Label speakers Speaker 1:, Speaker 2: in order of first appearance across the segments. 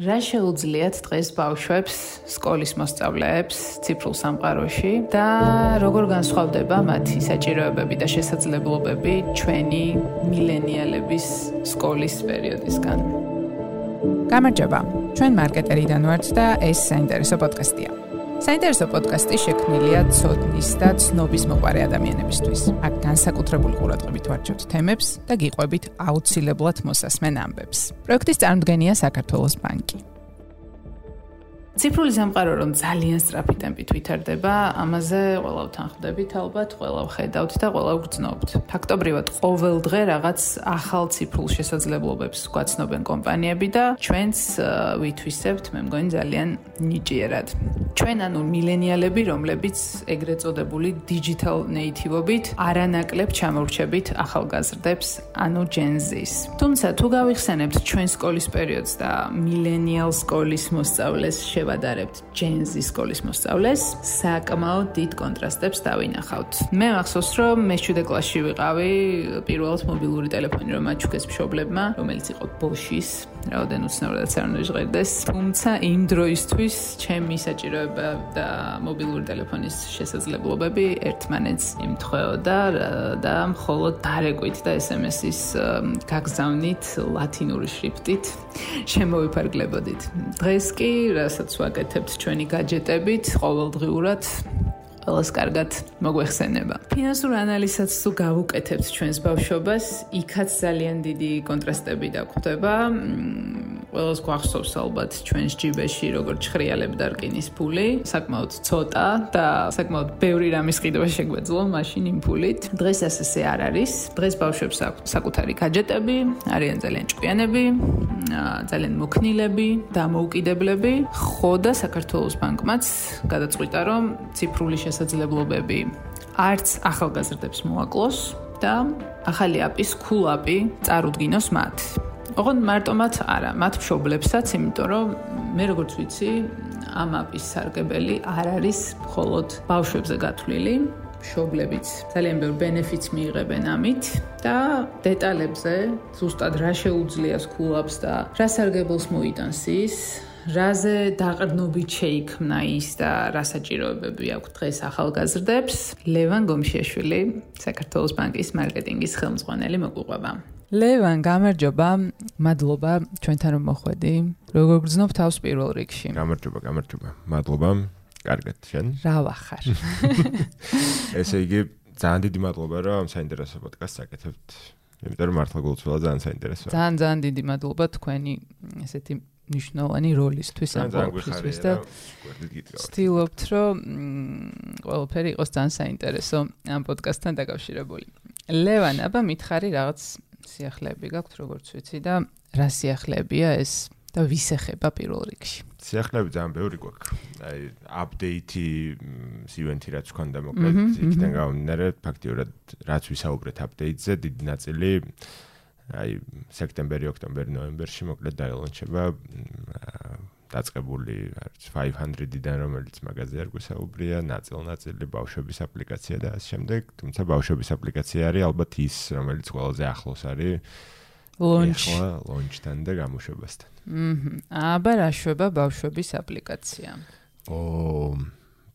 Speaker 1: რა შეუძლიათ დღეს ბავშვებს, სკოლის მოსწავლეებს ციფრულ სამყაროში და როგორ განსხვავდება მათი საჭიროებები და შესაძლებლობები ჩვენი მილენიალების სკოლის პერიოდისგან?
Speaker 2: გამარჯობა. ჩვენ მარკეტერიდან ვართ და ეს საინტერესო პოდკასტია. საინტერესო პოდკასტი შექმნილია ცოდნის და ცნობის მოყარე ადამიანებისთვის. აქ განსაკუთრებული ყურადღებით ვარჩევთ თემებს და გიყვებით აუცილებლად მოსასმენ ამბებს. პროექტის წარმოდგენია საქართველოს ბანკი.
Speaker 1: ციფრული სამყარო რომ ძალიან სწრაფი ტემპით ვითარდება, ამაზე ყველა ვთანხმდებით ალბათ, ყველა ვხედავთ და ყველა ვგრძნობთ. ფაქტობრივად ყოველ დღე რაღაც ახალ ციფრულ შესაძლებლობებს გვაცნობენ კომპანიები და ჩვენც ვითვისებთ, მე მგონი ძალიან ნიჭიერად. ჩვენ ანუ მილენიალები, რომლებიც ეგრეთ წოდებული digital native-ობით არანაკლებ ჩამორჩებით ახალგაზრდებს, ანუ Gen Z-ს. თუმცა თუ გავიხსენებთ ჩვენ სკოლის პერიოდს და მილენიალ სკოლის მოსწავლეს შევადარებთ ჯენზის სკოლის მოსწავლეს, საკმაოდ დიდ კონტრასტებს დავინახავთ. მე მახსოვს, რომ მე 7 კლასში ვიყავი, პირველად მობილური ტელეფონი რომ აჩუქეს მშობლებმა, რომელიც იყო Bosch-ის, რაოდენ უცნაურადაც არ უნდა ჟღერდეს, თუმცა იმ დროისთვის ჩემი საჭიროება და მობილური ტელეფონის შესაძლებლობები ერთმანეთს იმთხოვდა და მხოლოდ დარეკვით და SMS-ის გაგზავნით ლათინური შრიფტით შემოვიფარგლებოდით. დღეს კი, რასაც ვაკეთებთ ჩვენი გაჯეტებით ყოველდღიურად ყველას კარგად მოგვეხსენება. ფინანსურ ანალიზსაც თუ გავუკეთებთ ჩვენს ბავშვობას, იქაც ძალიან დიდი კონტრასტები დაგვხვდება. ყველას გვახსოვს ალბათ ჩვენს ჯიბეში როგორ ჩხრიალებდა რკინის ფული, საკმაოდ ცოტა და საკმაოდ ბევრი რამის ყიდვა შეგვეძლო მაშინ იმ ფულით. დღეს ასე არ არის. დღეს ბავშვებს აქვთ საკუთარი გაჯეტები, არიან ძალიან ჭკვიანები, ძალიან მოქნილები და მოუკიდებლები. ხო და საქართველოს ბანკმაც გადაწყვიტა რომ ციფრული შესაძლებლობები არც ახალგაზრდებს მოაკლოს და ახალი აპის კულაპი წარუდგინოს მათ. ოღონდ მარტო მათ არა, მათ მშობლებსაც, იმიტომ რომ მე როგორც ვიცი, ამ აპის სარგებელი არ არის მხოლოდ ბავშვებზე გათვლილი, მშობლებიც ძალიან ბევრ ბენეფიტს მიიღებენ ამით და დეტალებზე ზუსტად რა შეუძლია სკულაპს და რა სარგებელს მოიტანს ის რაზე დაყრდნობით შეიქმნა ის და რა საჭიროებები აქვს დღეს ახალგაზრდებს ლევან გომშიაშვილი საქართველოს ბანკის მარკეტინგის ხელმძღვანელი მოგვიყვება
Speaker 2: ლევან გამარჯობა მადლობა ჩვენთან რომ მოხვედი როგორ გრძნობ თავს პირველ რიგში?
Speaker 3: გამარჯობა გამარჯობა მადლობა. კარგად შენ?
Speaker 2: რა ვახარ?
Speaker 3: ესე იგი ძალიან დიდი მადლობა რომ საინტერესო პოდკასტს აკეთებთ. იმიტომ რომ მართლა გულწრფელად ძალიან საინტერესოა.
Speaker 2: ძალიან ძალიან დიდი მადლობა თქვენი ესეთი ნიშნავანი როლისთვის ამ ყოველთვის და ვთქვით რომ ყველაფერი იყოს ძალიან საინტერესო ამ პოდკასტთან დაკავშირებული. ლევან, აბა მითხარი რაღაც სიახლეები გაქვთ როგორც ვიცი და რა სიახლეებია ეს და ვის ეხება პირველ რიგში?
Speaker 3: სიახლეები ძალიან ბევრი გვაქვს. აი აპდეიტი ივენთი რაც ქონდა მოკლედ იქიდან გამომდინარე ფაქტიურად რაც ვისაუბრეთ აპდეიტზე დიდი ნაწილი აი სექტემბერი, ოქტომბერი, ნოემბერში მოკლედ დაილონჩება დაწყებული არის 500-დან რომელიც მაღაზია არ გვესაუბრია, ნაწილ-ნაწილი ბავშვების აპლიკაცია და ასე შემდეგ, თუმცა ბავშვების აპლიკაცია არის ალბათ ის, რომელიც ყველაზე ახლოს არის
Speaker 2: launch
Speaker 3: launch-თან და გამოშვებასთან.
Speaker 2: აჰა. აბა რა შვება ბავშვების აპლიკაცია?
Speaker 3: ო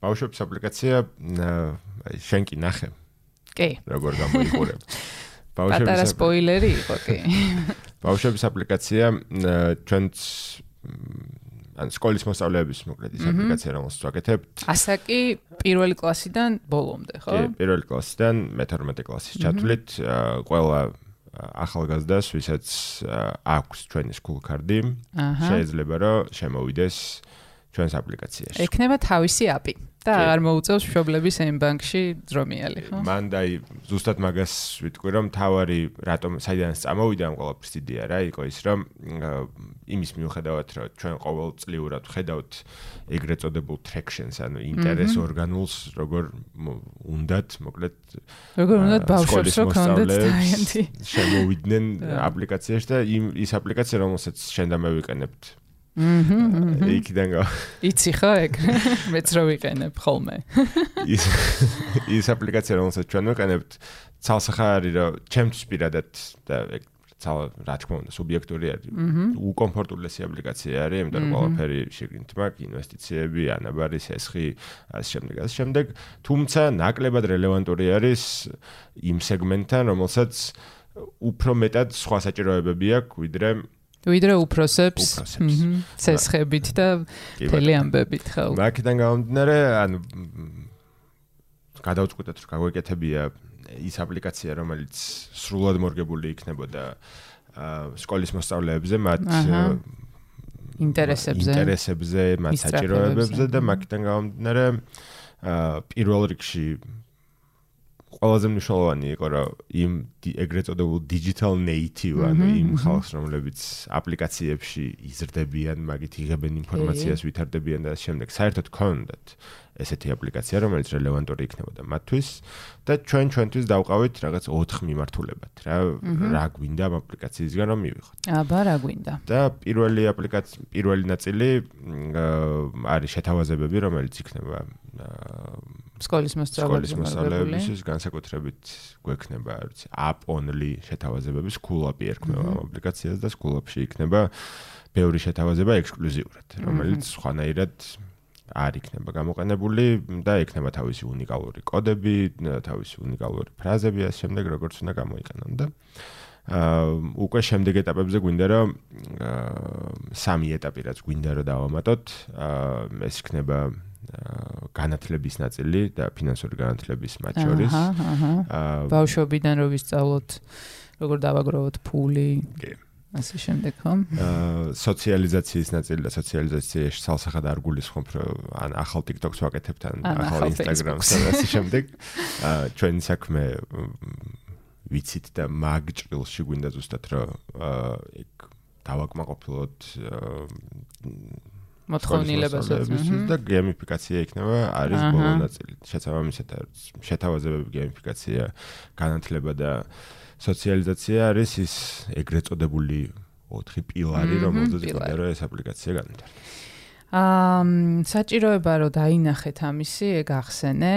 Speaker 3: ბავშვების აპლიკაცია შენ კი ნახე.
Speaker 2: კი.
Speaker 3: როგორ გამოიყურებ?
Speaker 2: ბავშვების პატარა სპოილერი იყო კი.
Speaker 3: ბავშვების აპლიკაცია ჩვენც ან სკოლის მოსწავლეების მოკლედ ის აპლიკაცია რომელსაც ვაკეთებთ.
Speaker 2: ასაკი პირველი კლასიდან ბოლომდე, ხო?
Speaker 3: კი, პირველი კლასიდან მე-12 კლასის ჩათვლით ყველა ახალგაზრდას, ვისაც აქვს ჩვენი school card-ი, შეიძლება რომ შემოვიდეს ჩვენს აპლიკაციაში.
Speaker 2: ექნება თავისი აპი. და აღარ მოუწევს მშობლების M ბანკში ძრომიალი, ხო?
Speaker 3: მან დაი ზუსტად მაგას ვიტყვი, რომ თავარი რატომ საიდანაც წამოვიდა ამ ყოველფრის დიდია რა, იყო ის, რომ იმის მიუხედავად, რომ ჩვენ ყოველწლიურად ვხედავთ ეგრეთ წოდებულ traction-ს, ანუ ინტერეს ორგანულს, როგორ უნდათ, მოკლედ
Speaker 2: როგორ უნდათ ბავშვებს რო კონდეთ დაიანთი
Speaker 3: შემოვიდნენ აპლიკაციაში და იმ ის აპლიკაცია, რომელსაც შენ და მე ვიყენებთ აჰა. იქიდან გა.
Speaker 2: იცი ხო ეგ? მეც რო ვიყენებ ხოლმე.
Speaker 3: ის ის აპლიკაცია რომელსაც ჩვენ ვიყენებთ, ცალსახა არის რომ ჩემთვის პირადად და ეგ რა თქმა უნდა, სუბიექტური არის. უკომფორტულესი აპლიკაცია არის, იმიტომ რომ ყველაფერი შეგინთ მაქვს, ინვესტიციები, ანაბარი, სესხი, ასე შემდეგ, ასე შემდეგ. თუმცა ნაკლებად რელევანტური არის იმ სეგმენტთან, რომელსაც უფრო მეტად სხვა საჭიროებები აქვს, ვიდრე
Speaker 1: ვიდრე უფროსებს, სესხებით და თელი ამბებით, ხო.
Speaker 3: მაგიდან გამომდინარე, ანუ გადავწყვიტეთ, რომ გაგვეკეთებია ის აპლიკაცია, რომელიც სრულად მორგებული იქნებოდა სკოლის მოსწავლეებზე, მათ
Speaker 1: ინტერესებზე,
Speaker 3: ინტერესებზე, მათ საჭიროებებზე და მაგიდან გამომდინარე, პირველ რიგში ყველაზე მნიშვნელოვანი იყო რომ იმ ეგრეთ წოდებულ digital native ანუ იმ ხალხს რომლებიც აპლიკაციებში იზრდებიან, მაგით იღებენ ინფორმაციას, ვითარდებიან და შემდეგ საერთოდ კონდეთ ესეთი აპლიკაცია, რომელიც რელევანტური იქნებოდა მათთვის და ჩვენ ჩვენთვის დავყავით რაღაც 4 მიმართულებად. რა რა გვინდა ამ აპლიკაციისგან რომ მივიღოთ.
Speaker 1: აბა რა გვინდა?
Speaker 3: და პირველი აპლიკაცია, პირველი ნაწილი არის შეთავაზებები, რომელიც იქნება
Speaker 1: სკოლის
Speaker 3: მოსწავლეების განსაკუთრებით გვექნება, რა ვიცი, app only შეთავაზებები, school app-ი ერქმევა ამ აპლიკაციას და school app-ში იქნება ბევრი შეთავაზება ექსკლუზიურად, რომელიც სხვანაირად არ იქნება გამოყენებული და იქნება თავისი უნიკალური კოდები, თავისი უნიკალური ფრაზები ასე შემდეგ, როგორც უნდა გამოიყენონ და აა უკვე შემდეგ ეტაპებზე გვინდა რომ აა სამი ეტაპი რაც გვინდა რომ დავამატოთ, აა ეს იქნება განათლების ნაწილი და ფინანსური განათლების მათ შორის.
Speaker 1: აა ბავშვობიდან რო ვისწავლოთ როგორ დავაგროვოთ ფული. კი. ასე შემდეგ ხო?
Speaker 3: აა სოციალიზაციის ნაწილი და სოციალიზაციაში სალსახად არ გულისხმობ რომ ან ახალ TikTok-ს ვაკეთებთ ან ახალ Instagram-ს და ასე შემდეგ. აა ჩვენი საქმე ვიცით და მაგ ჭრილში გვინდა ზუსტად რომ აა დავაკმაყოფილოთ
Speaker 1: მოთხოვნილებასაც
Speaker 3: და გეიმიფიკაცია იქნება არის ბოლო ნაწილი. შეთავაზებები შეთავაზებები გეიმიფიკაცია, განათლება და სოციალიზაცია არის ის ეგრეთ წოდებული 4 პილარი, რომელზეც გვინდა ეს აპლიკაცია განვითარდეს.
Speaker 1: აა საჭიროება რომ დაინახეთ ამისი, ეგ ახსენე,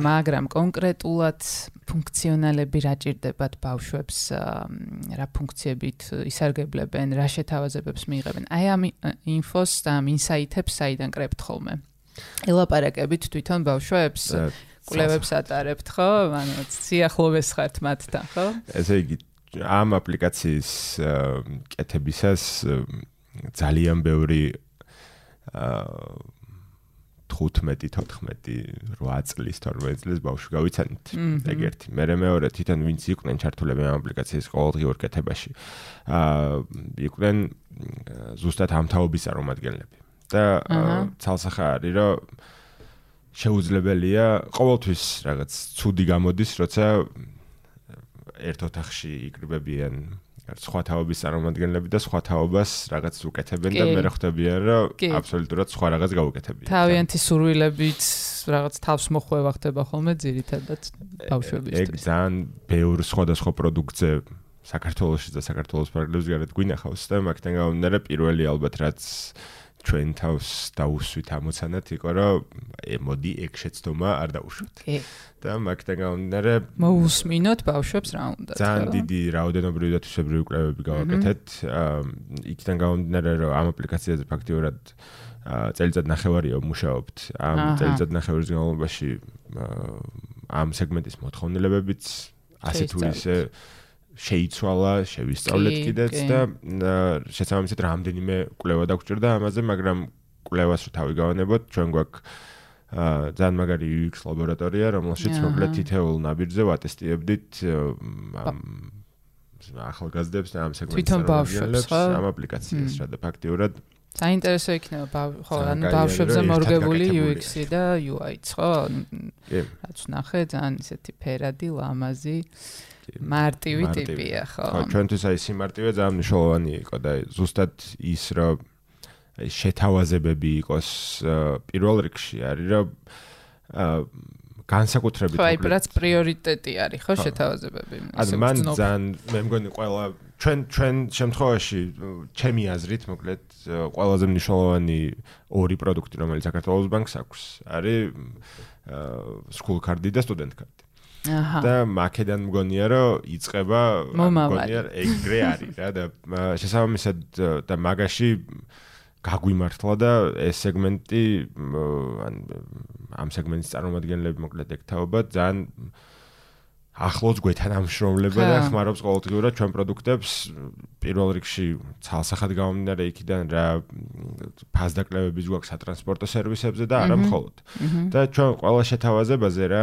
Speaker 1: მაგრამ კონკრეტულად ფუნქციონალები რა ჭირდებათ ბავშვებს, რა ფუნქციებით ისარგებლებენ, რა შეთავაზებებს მიიღებენ. აი ამ ინფოს და ამ ინსაიტებს საიდან კრებთ ხოლმე? ელაპარაკებით თვითონ ბავშვებს კვლევებს ატარებთ, ხო? ანუ სიახლოვეს ხართ მათთან, ხო?
Speaker 3: ესე იგი ამ აპლიკაციის კეთებისას ძალიან ბევრი აა 15-14 8 წლის 12 წლის ბავშვი გავიცანით ეგ ერთი მე მეორე თვითონ ვინც იყვნენ ჩართულები ამ აპლიკაციის ყოველდღიურ კეთებაში აა იყვნენ ზუსტად ამ თაობის წარმომადგენლები და ცალსახა არის რომ შეუძლებელია ყოველთვის რაღაც ცუდი გამოდის, როცა ერთ ოთახში იკრიბებიან სხვა თაობის წარმომადგენლები და სხვა თაობას რაღაც უკეთებენ და მე ხვდებიან, რომ აბსოლუტურად სხვა რაღაც გაუკეთებიან.
Speaker 1: თავიანთი სურვილებით რაღაც თავს მოხვევა ხდება ხოლმე ძირითადად ბავშვებისთვის.
Speaker 3: ეგ ძალიან ბევრ სხვადასხვა პროდუქტზე საქართველოსში და საქართველოს ფარგლებს გარეთ გვინახავს და მაგთან გამომდინარე პირველი ალბათ რაც ჩვენ თავს დაუსვით ამოცანად იყო რომ ე მოდი ეგ შეცდომა არ დაუშვით. კი. და მაგთან გამომდინარე
Speaker 1: მოусმინოთ ბავშვებს რა უნდა.
Speaker 3: ძალიან დიდი რაოდენობრივი და თვისებრივი კვლევები გავაკეთეთ. აა იქიდან გამომდინარე რომ ამ აპლიკაციაზე ფაქტიურად აა წელიწად ნახევარია მუშაობთ. ამ წელიწად ნახევრის განმავლობაში ამ სეგმენტის მოთხოვნილებებიც ასე თუ ისე შეიცვალა, შევისწავლეთ კიდეც და შესაბამისად რამდენიმე კვლევა დაგჭირდა ამაზე, მაგრამ კვლევას რო თავი გავანებოთ, ჩვენ გვაქვს აა ძალიან მაგარი UX ლაბორატორია, რომელშიც მოკლედ თითოეულ ნაბიჯზე ვატესტიებდით ახალგაზრდებს და ამ სეგმენტს ამ აპლიკაციას რა და ფაქტიურად
Speaker 1: საინტერესო იქნება ხო ანუ ბავშვებზე მორგებული UX-ი და UI-ც ხო? კი. რაც ნახე ძალიან ისეთი ფერადი, ლამაზი. მარტივი ტიპია, ხო?
Speaker 3: ხო, ჩვენთვის აი სიმარტივე ძალიან მნიშვნელოვანი იყო და ზუსტად ის რომ აი შეთავაზებები იყოს პირველ რიგში არის რომ აა განსაკუთრებით
Speaker 1: ხო, აი რაც პრიორიტეტი არის, ხო, შეთავაზებები.
Speaker 3: ანუ მან ძალიან მე მგონი ყველა ჩვენ ჩვენ შემთხვევაში ჩემი აზრით მოკლედ ყველაზე მნიშვნელოვანი ორი პროდუქტი რომელიც საქართველოს ბანკს აქვს არის school card და student card. და მაკედან მგონია რომ იწება
Speaker 1: მგონია
Speaker 3: ეგრე არის რა და შესაბამისად და მაგაში გაგვიმართლა და ეს სეგმენტი ან ამ სეგმენტის წარმომადგენლები მოკლედ ეკთაობა ძალიან ახლოს გვეთანამშრომლება და ხმარობს ყოველდღიურად ჩვენ პროდუქტებს პირველ რიგში ცალსახად გამომდინარე იქიდან რა ფასდაკლებების გვაქვს სატრანსპორტო სერვისებზე და არა მხოლოდ. და ჩვენ ყველა შეთავაზებაზე რა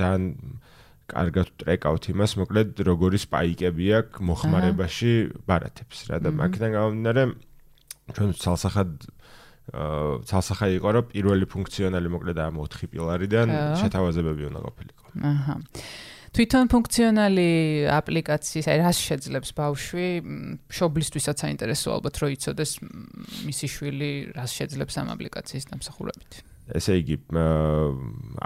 Speaker 3: ძალიან კარგად ტრეკავთ იმას, მოკლედ როგორი სპაიკები აქვს მოხმარებაში ბარათებს რა და მაგიდან გამომდინარე ჩვენ ცალსახად აა ცალსახა იყო რომ პირველი ფუნქციონალი მოკლედ ამ 4 პილარიდან შეთავაზებები უნდა ყოფილიყო.
Speaker 1: აჰა. თვითონ ფუნქციონალი აპლიკაციის, აი რას შეძლებს ბავშვი, მშობლისთვისაც საინტერესო ალბათ რომ იცოდეს მისი შვილი რას შეძლებს ამ აპლიკაციის დამსახურებით.
Speaker 3: ესე იგი,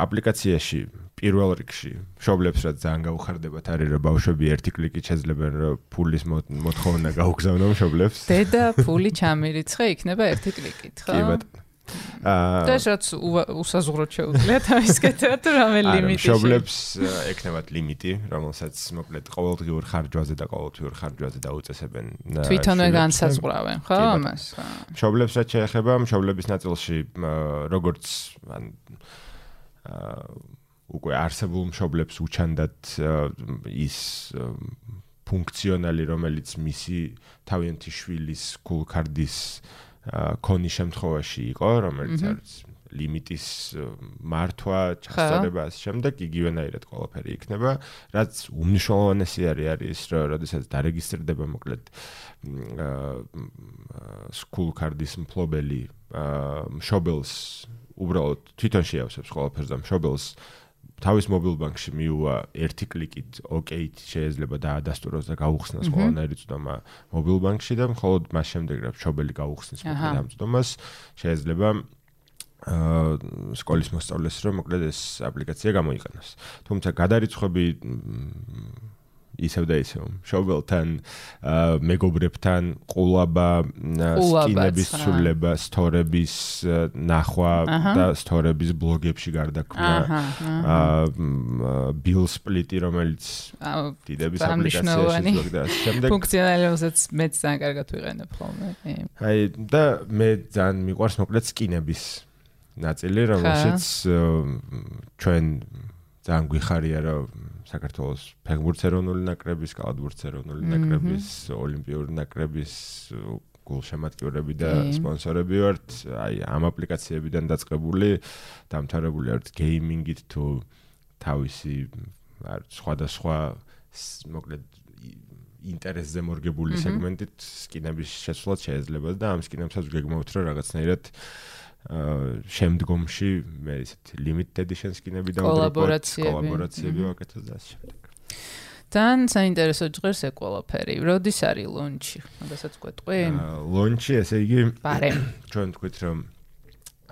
Speaker 3: აპლიკაციაში პირველ რიგში მშობლებს რაც ძალიან გაუხარდებათ არის რომ ბავშვები ერთი კლიკით შეძლებენ რომ ფულის მოთხოვნა გაუგზავნონ მშობლებს.
Speaker 1: დედა ფული ჩამირიცხე იქნება ერთი კლიკით, ხო?
Speaker 3: კი ბატონო.
Speaker 1: აა დაჟაც უსაზღვროდ შეუძლია თავის კეთება რამე ლიმიტი
Speaker 3: შობლებს ეკნებათ ლიმიტი რომელსაც მოკლედ ყოველდღიურ ხარჯვაზე და ყოველთვიურ ხარჯვაზე დაუწესებენ
Speaker 1: თვითონვე განსაზღვრავენ ხო ამას
Speaker 3: შობლებს რაც შეეხება შობლების ნაწილში როგორც ან აა უკვე არსებულ მშობლებს უჩანდათ ის ფუნქციონალი რომელიც მისი თავიანთი შვილის გულკარდის კონის შემთხვევაში იყო, რომელიც არის ლიმიტის მართვა, ჩასწორება ამ შემდეგ იგივენაირად ყველაფერი იქნება, რაც უმნიშვნელოვანესი არის არის რომ როდესაც დარეგისტრირდება მოკლედ school card-ის მფლობელი მშობელს უბრალოდ თვითონ შეავსებს ყველაფერს და მშობელს თავის მობილ ბანკში მიუვა ერთი კლიკით ოკეით შეიძლება დაადასტუროს და გაუხსნას ყველანაირი წვდომა მობილ ბანკში და მხოლოდ მას შემდეგ რა მშობელი გაუხსნის მოკლედ ამ წვდომას შეიძლება აა სკოლის მოსწავლეს რომ მოკლედ ეს აპლიკაცია გამოიყენოს. თუმცა გადარიცხები ისევ და ისევ. შობელთან მეგობრებთან ყულაბა სკინების ცვლილება სტორების ნახვა და სტორების ბლოგებში გარდაქმნა ბილ სპლიტი რომელიც დიდების აპლიკაციაში ზოგადად შემდეგ
Speaker 1: ფუნქციონალობასაც მეც ძალიან კარგად ვიყენებ ხოლმე.
Speaker 3: აი და მე ძალიან მიყვარს მოკლედ სკინების ნაწილი რომელშიც ჩვენ ძალიან გვიხარია რომ საქართველოს ფეხბურთის ეროვნული ნაკრების, კალათბურთის ეროვნული ნაკრების, ოლიმპიური ნაკრების გულშემატკივრები და სპონსორები ვართ. აი ამ აპლიკაციებიდან დაწყებული დამთავრებული ვართ გეიმინგით თუ თავისი არ სხვადასხვა მოკლედ ინტერესზე მორგებული სეგმენტით სკინების შესვლაც შეიძლება და ამ სკინებსაც გეგმავთ რომ რაღაცნაირად შემდგომში მე ისეთ limited edition skin-ები
Speaker 1: დავდროქოთ,
Speaker 3: კოლაბორაციები ვაკეთოთ და ასე შემდეგ.
Speaker 1: თან საინტერესო ჟღერს ეს ყველაფერი. როდის არის launch-ი? მაგასაც გვეტყვი?
Speaker 3: launch-ი ესე იგი ჩვენ თქვით რომ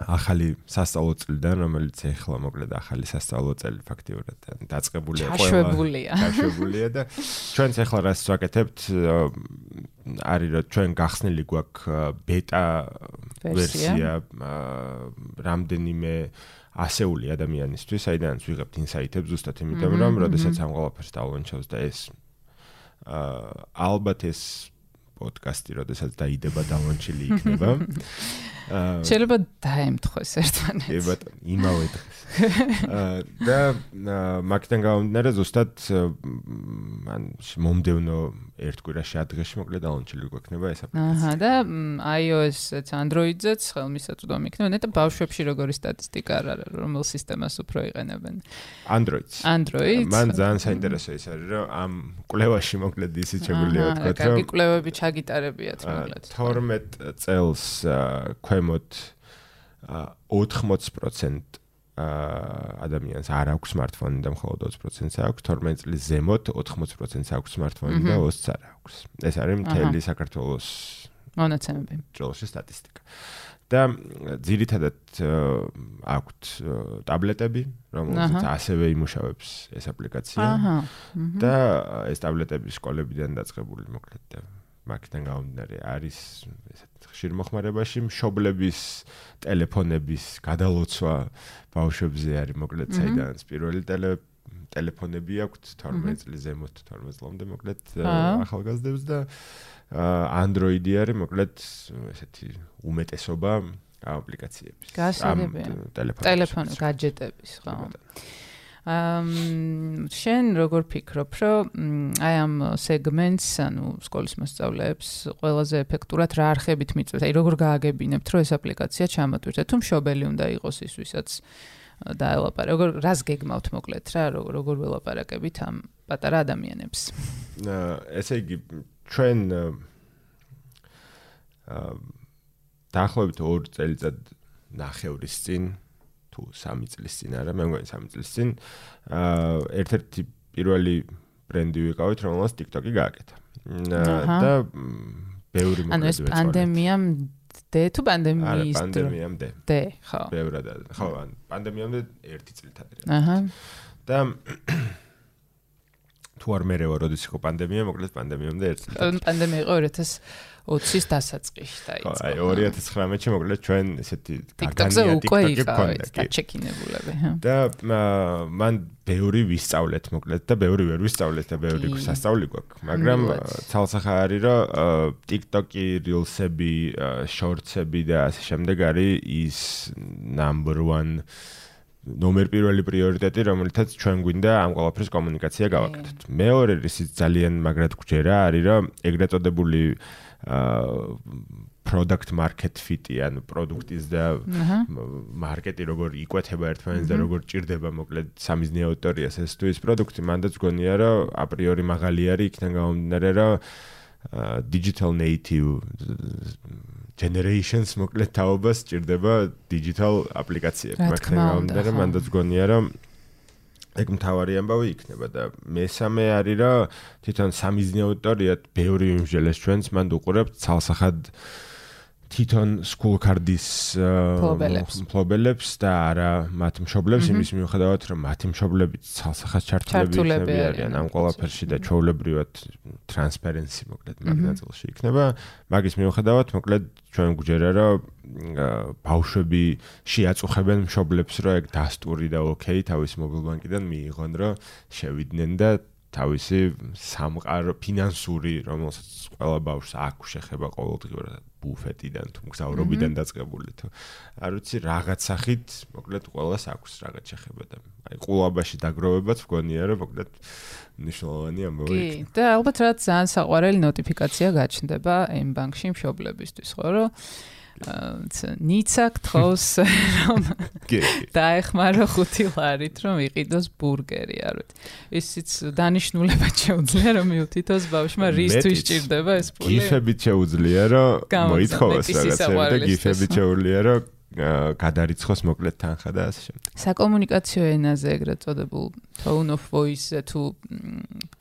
Speaker 3: ახალი სასწავლო წლიდან, რომელიც ეხლა მოკლედ ახალი სასწავლო წელი ფაქტიურად დაწყებულია
Speaker 1: ყველა. ჩაშვებულია.
Speaker 3: ჩაშვებულია და ჩვენც ეხლა რაც ვაკეთებთ არის რომ ჩვენ გახსნილი გვაქვს ბეტა ვერსია რამდენიმე ასეული ადამიანისთვის, საიდანაც ვიღებთ ინსაიტებს ზუსტად იმიტომ რომ როდესაც ამ ყველაფერს დავლონჩავს და ეს აა ალბათ ეს პოდკასტი, როდესაც დაიდება დავლონჩილი იქნება.
Speaker 1: შეიძლება დაემთხოს ერთმანეთს.
Speaker 3: კი ბატონო, იმავე დღეს. და მაგიდან გამომდინარე ზუსტად ან მომდევნო ერთ კვირაში ადგეში მოკლედ დაუნჩილი გვექნება ეს აპლიკაცია.
Speaker 1: აჰა და iOS-ს, Android-ს ხელმისაწვდომი იქნება. ნეტა ბავშვებში როგორი სტატისტიკა არის, რომელ სისტემას უფრო იყენებენ?
Speaker 3: Android-ს.
Speaker 1: Android.
Speaker 3: მან ძალიან საინტერესო ის არის, რომ ამ კვლევაში მოკლედ ისიც შეგვიძლია ვთქვა, რომ
Speaker 1: კარგი კვლევები ჩაგიტარებიათ მოკლედ.
Speaker 3: 12 წელს ქვემოთ 80% ადამიანს არ აქვს smartphone და მხოლოდ 20%-ს აქვს, 12 წლის ზემოთ 80%-ს აქვს smartphone და 20-ს არ აქვს. ეს არის მთელი საქართველოს
Speaker 1: მონაცემები.
Speaker 3: ძროშის სტატისტიკა. და ძირითადად აქვთ ტაბლეტები, რომელზეც ასევე იმუშავებს ეს აპლიკაცია. და ეს ტაბლეტები სკოლებიდან დაწყებული მოკლედ და მაგიდან გამომდინარე არის ესეთ ხშირ მოხმარებაში მშობლების ტელეფონების გადალოცვა ბავშვებზე არის მოკლედ საიდანაც პირველი ტელეფონები აქვთ 12 წლის ზემოთ 12 წლამდე მოკლედ ახალგაზრდებს და Android-ი არის მოკლედ ესეთი უმეტესობა აპლიკაციების.
Speaker 1: ამ ტელეფონის გაჯეტების, ხო. ამ შენ როგორ ფიქრობ, რომ აი ამ სეგმენტს, ანუ სკოლის მოსწავლეებს ყველაზე ეფექტურად რა არხებით მიწვევთ? აი როგორ გააგებინებთ, რომ ეს აპლიკაცია ჩამოტვირთეთ? თუ მშობელი უნდა იყოს ის, ვისაც დაელაპარაკე, როგორ რას გეგმავთ მოკლედ რა, როგორ ველაპარაკებით ამ პატარა ადამიანებს?
Speaker 3: ესე იგი, ჩვენ აა დაახლოებით 2 წელიწად ნახევრის წინ თუ 3 წლის წინ არა, მე მგონი 3 წლის წინ აა ერთ-ერთი პირველი ბრენდი ვიყავით, რომელსაც TikTok-ი გააკეთა. და ბევრი
Speaker 1: მოკლედ ანუ ეს პანდემიამ დე თუ პანდემიის
Speaker 3: დრო? პანდემიამდე.
Speaker 1: დე, ხო.
Speaker 3: ბევრად ხო, პანდემიამდე ერთი წელი თანდრე.
Speaker 1: აჰა.
Speaker 3: და თუ არ მერევა როდის იყო პანდემია, მოკლედ პანდემიამდე ერთ წელი.
Speaker 1: პანდემია იყო 2020-ის დასაწყისში დაიწყო.
Speaker 3: აი 2019-ში მოკლედ ჩვენ ესეთი
Speaker 1: გაგანია TikTok-ი გქონდა, და ჩეკინებულები, ჰა.
Speaker 3: და მან ბევრი ვისწავლეთ მოკლედ და ბევრი ვერ ვისწავლეთ და ბევრი გასასწავლი გვაქვს, მაგრამ ცალსახა არის რომ TikTok-ი, Reels-ები, Shorts-ები და ასე შემდეგ არის ის number 1 ნომერ პირველი პრიორიტეტი, რომელთაც ჩვენ გვინდა ამ ყველაფრის კომუნიკაცია გავაკეთოთ. მეორე რისი ძალიან მაგრად გვჯერა არის, რომ ეგრეთ წოდებული product market fit-ი, ანუ პროდუქტის და მარკეტი როგორ იკვეთება ერთმანეთს და როგორ ჭირდება მოკლედ სამიზნე აუდიტორიას ეს თუ ის პროდუქტი, მანდაც გონია რომ აპრიორი მაღალი არის, იქიდან გამომდინარე რომ digital native generations მოკლედ თაობას ჭირდება digital აპლიკაციები.
Speaker 1: მაგრამ
Speaker 3: რომ მანდაც გონია რომ ეგ მთავარი ამბავი იქნება და მესამე არის რომ თვითონ სამიზნე აუდიტორია ბევრი იმჟელეს ჩვენს მანდ უყურებთ ცალსახად თვითონ school card-ის ფლობელებს და არა მათ მშობლებს იმის მიუხედავად რომ მათი მშობლები ცალსახად ჩართულები არიან ამ ყველაფერში და ჩაოლებრივად transparency მოკლედ მაგ ნაწილში იქნება. მაგის მიუხედავად მოკლედ ჩვენ გვჯერა რომ ბავშვები შეაწუხებენ მშობლებს რომ ეგ დასტური და ოკეი თავის მობილ ბანკიდან მიიღონ რომ შევიდნენ და თავისი სამყარო ფინანსური რომელსაც ყველა ბავშვს აქვს შეხება ყოველდღიურად ბუფეტიდან თუ მგზავრობიდან დაწყებული თუ. არ ვიცი რაღაც სახით მოკლედ ყოველას აქვს რაღაც შეხება და აი ყულაბაში დაგროვებაც მგონია რომ მოკლედ ნიშნულოვანი ამბავი
Speaker 1: კი და ალბათ რაც ძალიან საყვარელი ნოტიფიკაცია გაჩნდება M ბანკში მშობლებისთვის ხო რომ ниცა გთხოვს რომ დაეხმარო 5 ლარით რომ იყიდოს ბურგერი არ ვიცი. ისიც დანიშნულება შეუძლია რომ მიუთითოს ბავშვმა რისთვის ჭირდება ეს პული
Speaker 3: გიფებით შეუძლია რომ მოითხოვოს რაღაცა და გიფებით შეუძლია რომ გადარიცხოს მოკლედ თანხა და ასე შემდეგ.
Speaker 1: საკომუნიკაციო ენაზე ეგრეთ წოდებულ tone of voice-ზე თუ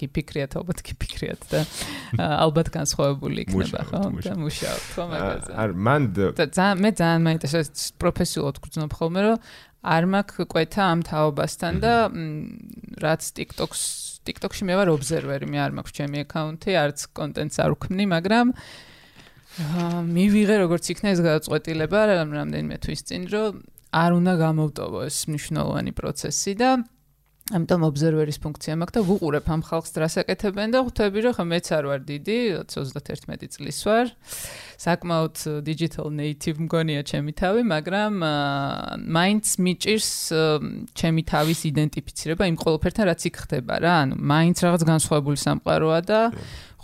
Speaker 1: გიფიქრიათ, ალბათ გიფიქრიათ და ალბათ განსხვავებული იქნება, ხო? და მუშაობთ ხო მაგაზე.
Speaker 3: არ მან
Speaker 1: და მე ძალიან მაინტერესებს პროფესიულად გძნობ ხოლმე, რომ არ მაქვს კვეთა ამ თაობასთან და რაც TikTok-ს TikTok-ში მე ვარ ობზერვერი, მე არ მაქვს ჩემი აკაუნთი, არც კონტენტს არ ვქმნი, მაგრამ მივიღე როგორც იქნა ეს გადაწყვეტილება რამდენიმე თვის წინ რომ არ უნდა გამოვტოვო ეს მნიშვნელოვანი პროცესი და ამიტომ ობზერვერის ფუნქცია მაქვს და ვუყურებ ამ ხალხს დრასაკეთებენ და ხვდები რომ ხო მეც არ ვარ დიდი 31 წლის ვარ. საკმაოდ digital native მგონია ჩემი თავი მაგრამ მაინც მიჭირს ჩემი თავის იდენტიფიცირება იმ ყოველფერთან რაც იქ ხდება რა. ანუ მაინც რაღაც განსხვავებული სამყაროა და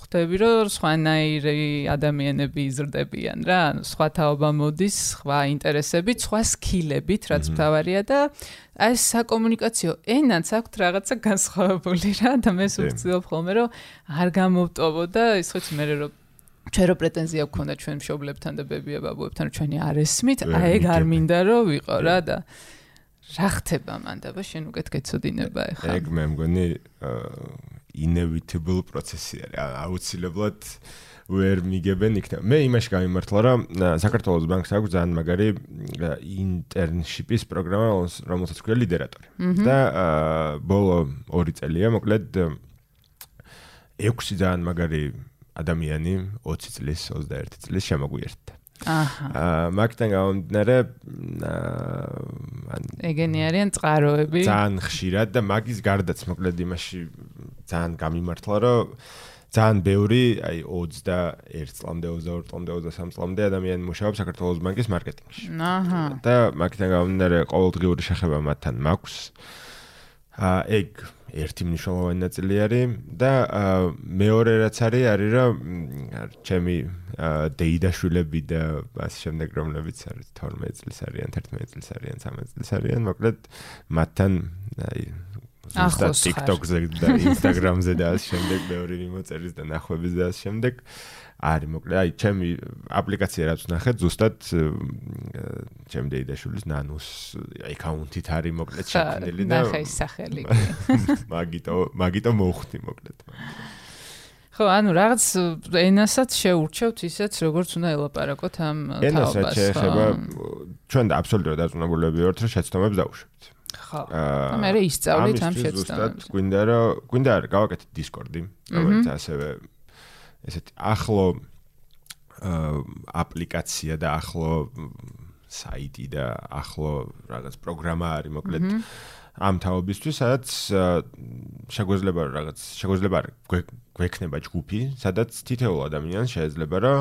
Speaker 1: ხვდები რომ სხვანაირი ადამიანები იზრდებიან რა, ანუ სხვა თაობა მოდის, სხვა ინტერესებით, სხვა სკილებით, რაც მთავარია და აი საკომუნიკაციო ენაც აქვს რაღაცა განსხვავებული რა. და მე სულწილობ ხოლმე რომ არ გამოვტოვო და ის ხო მე რომ ჩვენ რო პრეტენზია გქონდა ჩვენ მშობლებთან და ბებია ბაბუებთან ჩვენი არ ესმით, აი ეგ არ მინდა რომ ვიყო რა და რა ხდება მანდ და შენ უკეთ გეცოდინება ეხლა
Speaker 3: ეგ მე მგონი აა inevitable პროცესი არის. აუცილებლად ვერ მიგებენ იქნება. მე იმაში გამიმართლა, რომ საქართველოს ბანკს აქვს ძალიან მაგარი ინტერნშიპის პროგრამა, რომელსაც ქვია ლიდერატორი. და ბოლო 2 წელია, მოკლედ 6 ძალიან მაგარი ადამიანი 20 წლის, 21 წლის შემოგვიერთდა. აჰა. მაგთან გამომდინარე
Speaker 1: ან ეგენი არიან წყაროები.
Speaker 3: ძალიან ხშირად და მაგის გარდაც მოკლედ იმაში ძალიან გამიმართლა რომ ძალიან ბევრი აი 21 წლამდე 22 წლამდე 23 წლამდე ადამიანი მუშაობს საქართველოს ბანკის მარკეტინგში.
Speaker 1: აჰა.
Speaker 3: და მაგთან გამომდინარე ყოველდღიური შეხება მათთან მაქვს. აა ეგ ერთი მნიშვნელოვანი ნაწილი არის და მეორე რაც არის არის რომ ჩემი დეიდაშვილები და ასე შემდეგ რომლებიც არის 12 წლის არიან 11 წლის არიან 13 წლის არიან მოკლედ მათთან აი ზუსტად TikTok-ზე და Instagram-ზე და ასე შემდეგ მეორე მიმოწერის და ნახვების და ასე შემდეგ არის მოკლედ აი ჩემი აპლიკაცია რაც ნახეთ ზუსტად ჩემი დეიდაშვილის ნანუს აკაუნტით არის მოკლედ შექმნილი
Speaker 1: და ნახე სახელი
Speaker 3: მაგიტო მაგიტო მოხდი მოკლედ
Speaker 1: ხო, ანუ რაღაც ენასაც შეურჩევთ ისეც, როგორც უნდა ელაპარაკოთ ამ თაობას.
Speaker 3: ენასაც შეეხება ჩვენ და აბსოლუტურად დაწუნებულები ვართ, რომ შეცდომებს დავუშვებთ.
Speaker 1: ხო. და მე ისწავლით ამ
Speaker 3: შეცდომებს. გვინდა რომ გვინდა გავაკეთეთ Discord-ი, როგორც ასევე ესეთი ახლო აპლიკაცია და ახლო საიტი და ახლო რაღაც პროგრამა არის, მოკლედ. ამ თაობისთვის, სადაც შეგვეძლება რაღაც შეგვეძლება გვექნება ჯგუფი, სადაც თითოეულ ადამიანს შეიძლება რა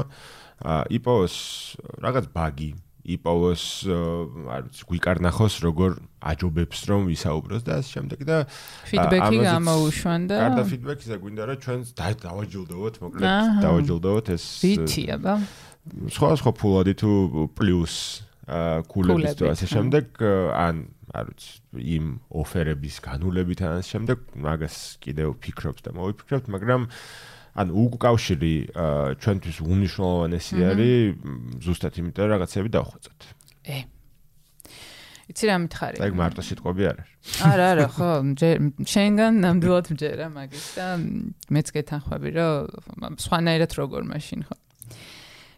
Speaker 3: იპოვოს რაღაც ბაგი, იპოვოს არ ვიცი, გვიკარნახოს როგორ აჯობებს რომ ვისაუბროს და ასე შემდეგ და
Speaker 1: ფიდბექი გამოუშვან და
Speaker 3: კარდა ფიდბექი და გვინდა რომ ჩვენს დავაჯილდოვოთ, მოკლედ დავაჯილდოვოთ ეს
Speaker 1: ვიტია ბა
Speaker 3: სხვა სხვა ფულადი თუ პლუს კულების და ასე შემდეგ ან არ ვიცი იმ ოფერების განულებით ან ამ შემდეგ მაგას კიდევ ფიქრობთ და მოვიფიქრებთ მაგრამ ან უკავშირი ჩვენთვის უნიშნულოვანესი არის ზუსტად იმიტომ რომ რაღაცები დავხვეწოთ.
Speaker 1: ე. იცი რა მითხარი?
Speaker 3: ეგ მარტო სიტყვები არ არის.
Speaker 1: არა, არა, ხო, შენგან ნამდვილად მჯერა მაგის და მეც გეთანხმები რომ სხვანაირად როგორ მაშინ ხო?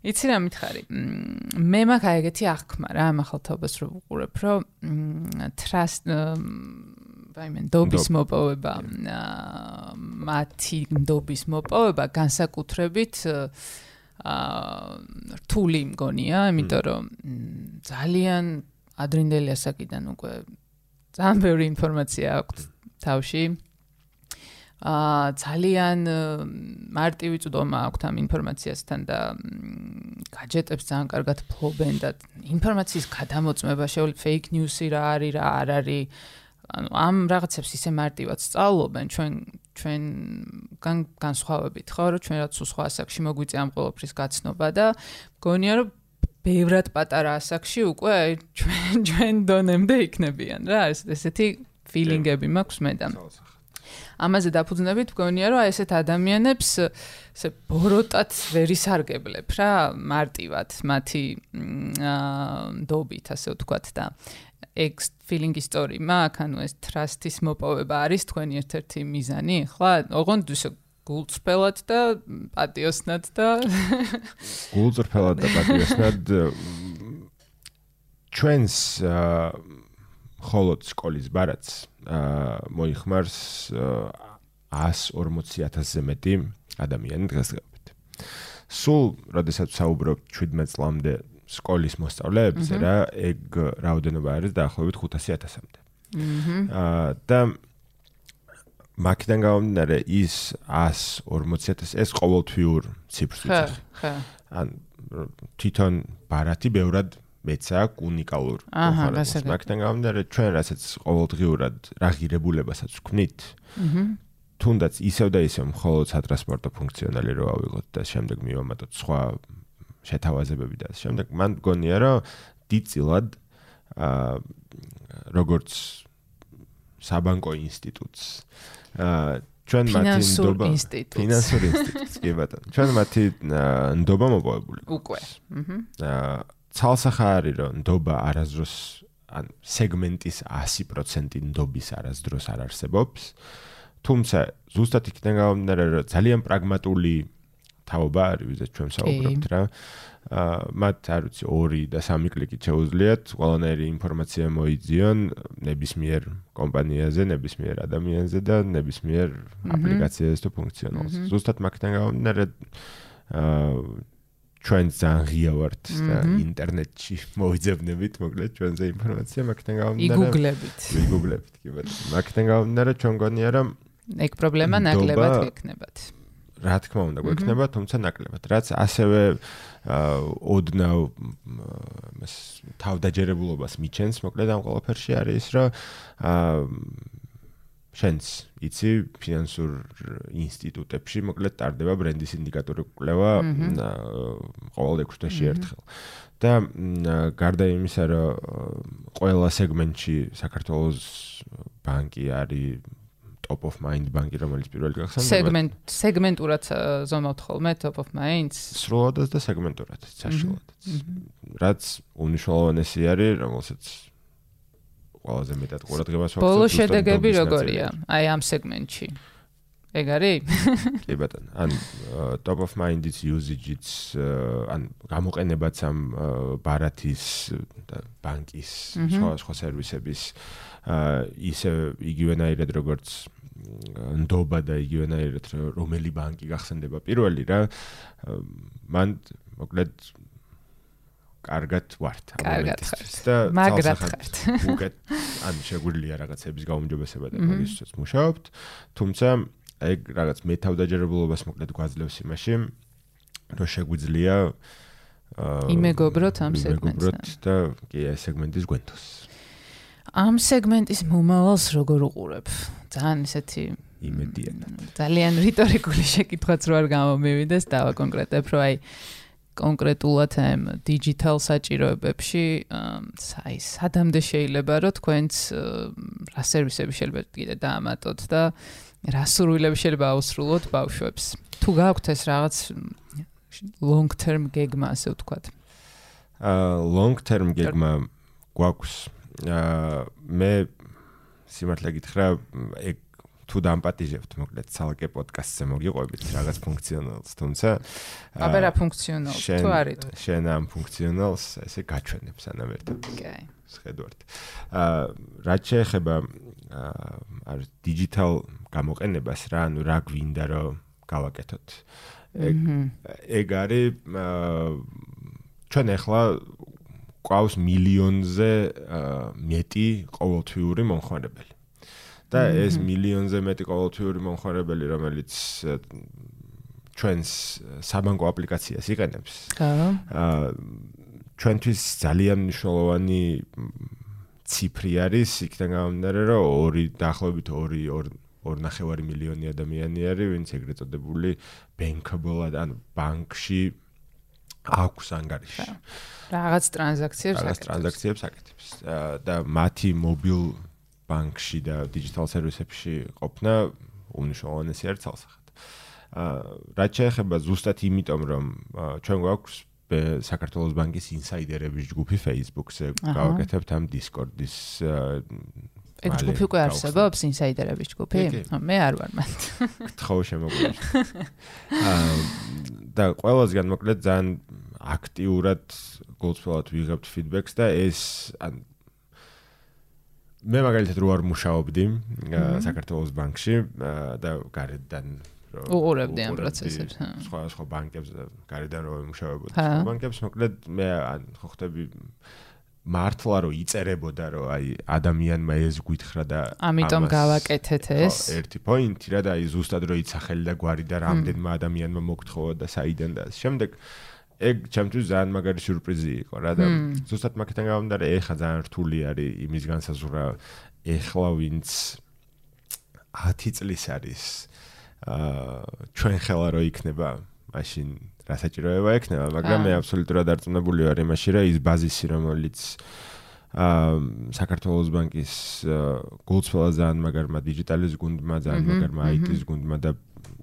Speaker 1: იცი რა მითხარი? მე მაქვს ეგეთი აღქმა რა ამ ახალთობას რო ვუყურებ, რომ trust ვაიმე, დობის მოპოვება, მათი დობის მოპოვება განსაკუთრებით აა რთული მგონია, იმიტომ რომ ძალიან ადრინდელი ასაკიდან უკვე ძალიან ბევრი ინფორმაცია აქვს თავში. აა ძალიან მარტივი წვდომა აქვს ამ ინფორმაციასთან და გაჯეტებს ძალიან კარგად ფლობენ და ინფორმაციის გადამოწმება შეუძლია fake news-ი რა არის რა არ არის ანუ ამ რაღაცებს ისე მარტივად სწავლობენ ჩვენ ჩვენ განსხვავებით ხო? რომ ჩვენ რაც სხვა ასაკში მოგვიწია ამ ყოველფრის გაცნობა და მგონია რომ ბევრად პატარა ასაკში უკვე ჩვენ ჩვენ დონემდე იქნებიან რა. ესეთი ფილინგები მაქვს მე და ამაზე დაფუძნებით მგონია რომ ესეთ ადამიანებს ესე ბოროტად ვერ ისარგებლებ რა მარტივად მათი დობით ასე ვთქვათ და ეგ ფილინგი სტორი მაქვს ანუ ეს ტრასტის მოპოვება არის თქვენი ერთ-ერთი მიზანი ხო ოღონდ ისე გულწრფელად და პატიოსნად და
Speaker 3: გულწრფელად და პატიოსნად ჩვენს ხოლოდ სკოლის ბარათს მოიხმარს 140000-ზე მეტი ადამიანი დღესდღეობით. სულ, როდესაც საუბრობ 17 წლამდე სკოლის მოსწავლეებზე რა, ეგ რაოდენობა არის დაახლოებით 500000-მდე. აა და მაგიდან გამომდინარე ის 140000 ეს ყოველთვიურ ციფრს ვიძახი. ხა, ან თვითონ ბარათი ბევრად მეც აქვს უნიკალურ
Speaker 1: მოხარებას.
Speaker 3: მაგიდან გამომდინარე ჩვენ რასაც ყოველდღიურად რა ღირებულებასაც ვქმნით. აჰა. თუნდაც ისევ და ისევ მხოლოდ სატრანსპორტო ფუნქციონალი რო ავიღოთ და შემდეგ მივამატოთ სხვა შეთავაზებები და შემდეგ მან გონია რომ დიწილად აა როგორც საბანკო ინსტიტუტს აა ჩვენ მათი
Speaker 1: ნდობა
Speaker 3: ფინანსური ინსტიტუტს კი ბატონო. ჩვენ მათი ნდობა მოპოვებული
Speaker 1: უკვე.
Speaker 3: აჰა ცალსახა არის რომ ნდობა არასდროს ან სეგმენტის 100% ნდობის არასდროს არ არსებობს. თუმცა ზუსტად იქიდან გამომდინარე რომ ძალიან პრაგმატული თაობა არის, ვიზეთ ჩვენ საუბრობთ რა. აა მათ არ ვიცი 2 და 3 კლიკით შეუძლიათ ყველანაირი ინფორმაცია მოიძიონ ნებისმიერ კომპანიაზე, ნებისმიერ ადამიანზე და ნებისმიერ აპლიკაციაზე თუ ფუნქციონალზე. ზუსტად მაგიდან გამომდინარე აა ჩვენ ძალიან ღია ვართ და ინტერნეტში მოვიძებნებით მოკლედ ჩვენზე ინფორმაცია მაგთან გამომდინარე.
Speaker 1: იგუგლებით.
Speaker 3: იგუგლებით კი ბატონო. მაგთან გამომდინარე ჩვენ გონია რომ
Speaker 1: ეგ პრობლემა ნაკლებად გექნებათ
Speaker 3: რა თქმა უნდა გვექნება თუმცა ნაკლებად რაც ასევე ოდნავ მას თავდაჯერებულობას მიჩენს მოკლედ ამ ყველაფერში არის რომ შენც იცი ფინანსურ ინსტიტუტებში მოკლედ ტარდება ბრენდის ინდიკატორი კვლევა ყოველ 6 თვეში ერთხელ და გარდა იმისა რომ ყველა სეგმენტში საქართველოს ბანკი არის top of mind ბანკი რომელიც პირველი გახსენდა
Speaker 1: სეგმენტ სეგმენტურად ზომავთ ხოლმე top of mind
Speaker 3: სრულად და სეგმენტურად საშუალოდ რაც უნიშნულოვანესი არის რომელსაც ყველაზე მეტად ყურადღებას ვაქცევ.
Speaker 1: ბოლო შედეგები როგორია? აი ამ სეგმენტში. ეგ არის?
Speaker 3: კი ბატონო. ან top of mind is usage it's ან გამოყენებაც ამ ბარათის და ბანკის სხვა სხვა სერვისების ისე იგივენაირად როგორც ნდობა და იგივენაირად რომელი ბანკი გახსენდება პირველი რა მან მოკლედ კარგად ვართ
Speaker 1: ამ მომენტში და მაგრად ხართ.
Speaker 3: უკეთ ან შეგვიძლია რაღაცების გაუმჯობესება და მაგისაც მუშაობთ. თუმცა ეგ რაღაც მეთავდაჯერებულობას მოკლედ გვაძლევს იმაში, რომ შეგვიძლია
Speaker 1: იმეგობროთ ამ სეგმენტს
Speaker 3: და კი ეს სეგმენტის გვენთოს.
Speaker 1: ამ სეგმენტის მომავალს როგორ უყურებ? ძალიან ისეთი
Speaker 3: იმედიად.
Speaker 1: ძალიან რიტორიკული შეკითხვაც რო არ გამომივიდეს და ვაკონკრეტებ, რომ აი კონკრეტულად ამ დიჯიტალ საჭიროებებში აი სადამდე შეიძლება რომ თქვენც რა სერვისები შეიძლება კიდე დაამატოთ და რა სურვილები შეიძლება აუსრულოთ ბავშვებს თუ გაქვთ ეს რაღაც long term გეგმა ასე ვთქვათ
Speaker 3: აა long term გეგმა გვაქვს მე სიმართლე გითხრა ეგ თუ დამპატიჟებთ მოკლედ ცალკე პოდკასტზე მოგიყვებით რაღაც ფუნქციონალს თუმცა
Speaker 1: აბა რა ფუნქციონალს? თუ არის
Speaker 3: შენ ამ ფუნქციონალს ესე გაჩვენებ სანამ ერთად.
Speaker 1: ოკეი
Speaker 3: შეხედვართ. აა რაც შეეხება აა დიჯიტალ გამოყენებას რა ანუ რა გვინდა რომ გავაკეთოთ. ეგ ეგ არის ჩვენ ახლა ყავს მილიონზე მეტი ყოველთვიური მომხმარებელი. და ეს მილიონზე მეტი ყოველთვიური მომხმარებელი რომელიც ჩვენს საბანკო აპლიკაციას იყენებს.
Speaker 1: აა
Speaker 3: ჩვენთვის ძალიან მნიშვნელოვანი ციფრი არის იქიდან გამომდინარე რომ ორი დაახლოებით 2 2.5 მილიონი ადამიანი არის ვინც ეგრეთ წოდებული bankable ან ბანკში აქვს ანგარიში.
Speaker 1: რაღაც ტრანზაქციებს აკეთებს.
Speaker 3: რაღაც ტრანზაქციებს აკეთებს და მათი მობილ ბანკში და დიჯიტალ სერვისებში ყოფნა უნიშნულოვანესი არის ცალსახად. აა რაც შეეხება ზუსტად იმიტომ რომ ჩვენ გვაქვს საქართველოს ბანკის ინსაიდერების ჯგუფი Facebook-ზე გავაკეთებთ ამ Discord-ის
Speaker 1: ეგ ჯგუფი უკვე არსებობს ინსაიდერების ჯგუფი? მე არ ვარ მათ.
Speaker 3: გთხოვ შემოგვიყვეთ. აა და ყველასგან მოკლედ ძალიან აქტიურად გულწრფელად ვიღებთ feedback-ს და ეს ან მე მაგალითად რო არ მუშაობდი საქართველოს ბანკში და გარედან
Speaker 1: უყურებდი ამ პროცესებს.
Speaker 3: სხვა სხვა ბანკებს და გარედან რო მუშაობდი სხვა ბანკებს მოკლედ მე ხო ხდები მართლა რო იწერებოდა რომ აი ადამიანმა ეს გვითხრა და
Speaker 1: ამიტომ გავაკეთეთ ეს.
Speaker 3: ერთი პოინტი რა და აი ზუსტად რო იცახელი და გვარი და რამდენმა ადამიანმა მოგთხოვა და საიდან და შემდეგ ეგ ჩემთვის ძალიან მაგარი სიურპრიზი იყო რა და ზუსტად მაგითან გამომდინარე ეხა ძალიან რთული არის იმის განსაზღვრა ეხლა ვინც 10 წლის არის აა ჩვენ ხელა რო იქნება მაშინ რა საჭიროება ექნება მაგრამ მე აბსოლუტურად არწმუნებული ვარ იმაში რომ ის ბაზისი რომელიც აა საქართველოს ბანკის გულწრფელად ძალიან მაგარმა დიჯიტალის გუნდმა ძალიან მაგარმა IT-ის გუნდმა და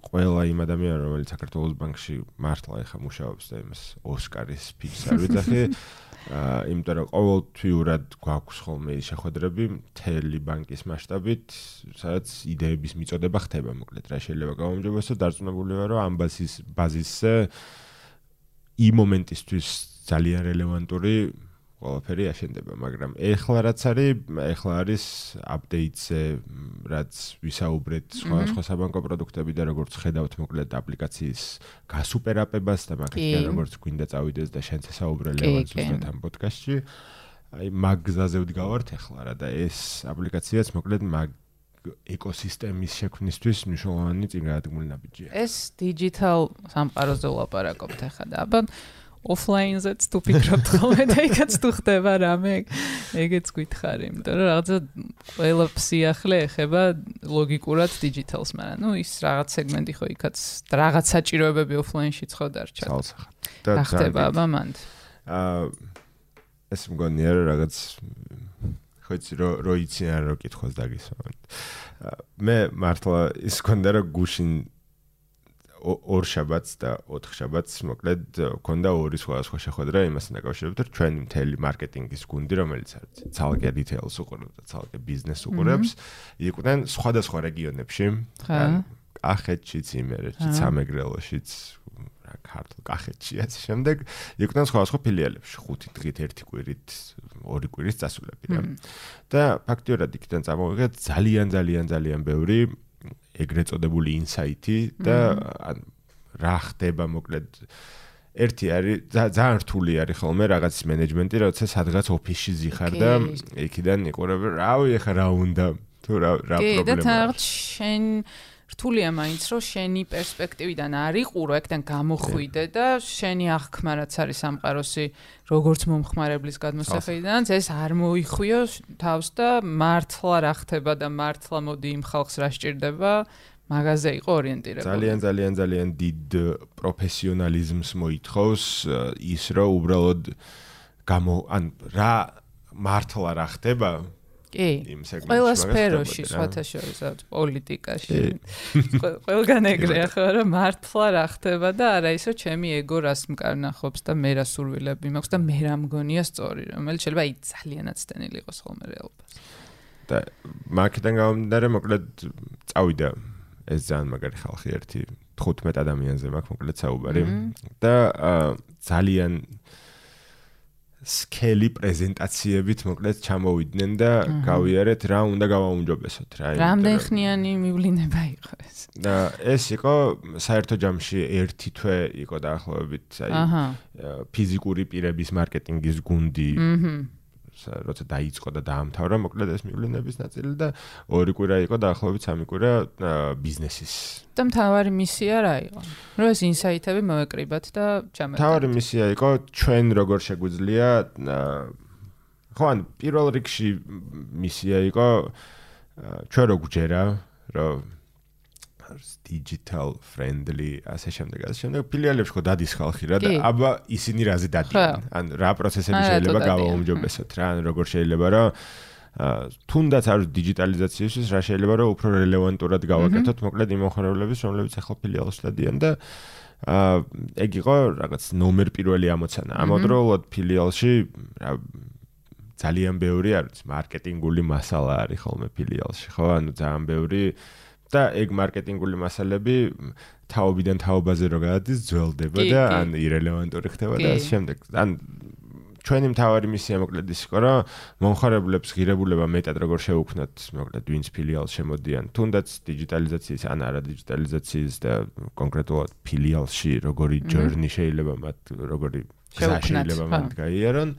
Speaker 3: ყველა იმ ადამიანს რომელიც საქართველოს ბანკში მართლა ეხა მუშაობს და იმას ოსკარის ფიჩს არ ვიძახი. აა იმიტომ რომ ყოველთვიურად გვაქვს ხოლმე შეხვედრები მთელი ბანკის მასშტაბით სადაც იდეების მიწოდება ხდება მოკლედ რა შეიძლება გამომჯობესო დარწმუნებული ვარ რომ ამ ბაზის ბაზისზე იმ მომენტისთვის ძალიან რელევანტური ყველაფერი აშენდება, მაგრამ ეხლა რაც არის, ეხლა არის აპდეიტზე, რაც ვისაუბრეთ სხვა სხვა საბანკო პროდუქტები და როგორც ხედავთ მოკლედ აპლიკაციის გასუპერაპებას და მაგით როგორც გვინდა წავიდეს და შენც ესაუბრე ლევან ზუსტად ამ პოდკასტში. აი მაგ გზაზე ვდგავართ ეხლა რა და ეს აპლიკაციაც მოკლედ მაგ ეკოსისტემის შექმნისთვის მნიშვნელოვანი წინგადადგმული ნაბიჯია.
Speaker 1: ეს დიჯიტალ სამყაროზე ვლაპარაკობთ ახლა და აბა ოფლაინზეც თუ ფიქრობთ ხოლმე და იქაც თუ ხდება რამე ეგეც გითხარი, იმიტომ რომ რაღაცა ყველა სიახლე ეხება ლოგიკურად დიჯიტალს, მაგრამ ნუ ის რაღაც სეგმენტი ხო იქაც რაღაც საჭიროებები ოფლაინში ხო დარჩა. და ხდება აბა მანდ.
Speaker 3: აა ეს მგონია რომ რაღაც ხო იცი რო რო იცი არ რო კითხოს დაგისვა. მე მართლა ის კონდა რომ გუშინ ორ შაბათს და ოთხ შაბათს მოკლედ ქონდა ორი სხვადასხვა შეხვედრა იმასთან დაკავშირებით რომ ჩვენი მთელი მარკეტინგის გუნდი რომელიც არის ცალკე რიტეილს უყურებს და ცალკე ბიზნესს უყურებს იყვნენ სხვადასხვა რეგიონებში. კახეთშიც იმერეთშიც სამეგრელოშიც რა ქართულ კახეთში ასე შემდეგ იყვნენ სხვადასხვა ფილიალებში. ხუთი დღით ერთი კვირით ორი კვირის წასულები რა. და ფაქტიურად იქიდან წამოვიღეთ ძალიან ძალიან ძალიან ბევრი ეგრეთ წოდებული ინსაიტი და ან რა ხდება მოკლედ? ერთი არის ძალიან რთული არის ხოლმე რაღაც მენეჯმენტი როცა სადღაც ოფისში ზიხარ და იქიდან იყურებ რავი ეხა რა უნდა თუ რა რა პრობლემაა
Speaker 1: კი და თან შენ რთულია მაინც რომ შენი პერსპექტივიდან არიყურო ეგთან გამოხვიდე და შენი აღქმა რაც არის სამყაროსი როგორც მომხმარებლის გადმოსახედიდან ეს არ მოიხვიო თავს და მართლა რა ხდება და მართლა მოდი იმ ხალხს რა სჭირდება მაგაზე იყო ორიენტირებული.
Speaker 3: ძალიან ძალიან ძალიან დიდ პროფესიონალიზმს მოითხოვს ის რომ უბრალოდ გამო ან რა მართლა რა ხდება
Speaker 1: კი. ყველა სფეროში, სხვათა შორის, პოლიტიკაში. ყველგან ეგრეა ხო, რომ მართლა რა ხდება და არა ისო ჩემი ეგო რას მკარნახობს და მე რა სურვილები მაქვს და მე რა მგონია სწორი, რომელიც შეიძლება აი ძალიანაც დენილი იყოს ხოლმე რეალობას.
Speaker 3: და მარკეტინგ გამომდარე მოკლედ წავიდა ეს ძალიან მაგარი ხალხი ერთი 15 ადამიანზე მაქვს მოკლედ საუბარი და ძალიან სკელი პრეზენტაციებით მოკლედ ჩამოვიდნენ და გავიარეთ რა უნდა გავაუმჯობესოთ
Speaker 1: რა. რამდენ ხნიანი მივლინება იყო ეს?
Speaker 3: და ეს იყო საერთო ჯამში ერთი თვე იყო დაახლოებით, აი ფიზიკური პირების მარკეტინგის გუნდი. აჰა. როცა დაიწყო და დაამთავრა მოკლედ ეს მივლინების ნაწილი და ორი კვირა იყო დაახლოებით სამი კვირა ბიზნესის.
Speaker 1: და მთავარი მისია რა იყო? რომ ეს ინსაიტები მოეკრიბათ და ჩამეტანოთ.
Speaker 3: მთავარი მისია იყო ჩვენ როგორ შეგვიძლია ხო ან პირველ რიგში მისია იყო ჩვენ რო გვჯერა რომ არის digital friendly ასე შემდეგ ასე შემდეგ. ფილიალებში ხო დადის ხალხი რა და აბა ისინი რაზე დადიან? ან რა პროცესები შეიძლება გავაუმჯობესოთ რა ან როგორ შეიძლება რა. თუნდაც არის დიჯიტალიზაციისთვის რა შეიძლება რომ უფრო რელევანტურად გავაკეთოთ მოკლედ იმ მოხარებლების რომლებიც ახლა ფილიალში დადიან და აა ეგ იყო რაღაც ნომერ პირველი ამოცანა. ამავდროულად ფილიალში რა ძალიან ბევრი არის მარკეტინგული მასალა არის ხოლმე ფილიალში ხო? ანუ ძალიან ბევრი და ეგ მარკეტინგული მასალები თაობიდან თაობაზე რო გადის ძველდება და ან ირელევანტური ხდება და ამ შემდეგ. ან ჩვენი მთავარი მისია მოკლედ ის იყო რომ მომხარებლებს ღირებულება მეტად როგორ შეუქმნათ მოკლედ ვინც ფილიალს შემოდიან. თუნდაც დიჯიტალიზაციის ან არა დიჯიტალიზაციის და კონკრეტულად ფილიალში როგორი ჯერნი შეიძლება მათ როგორი შეიძლება მათ გაიარონ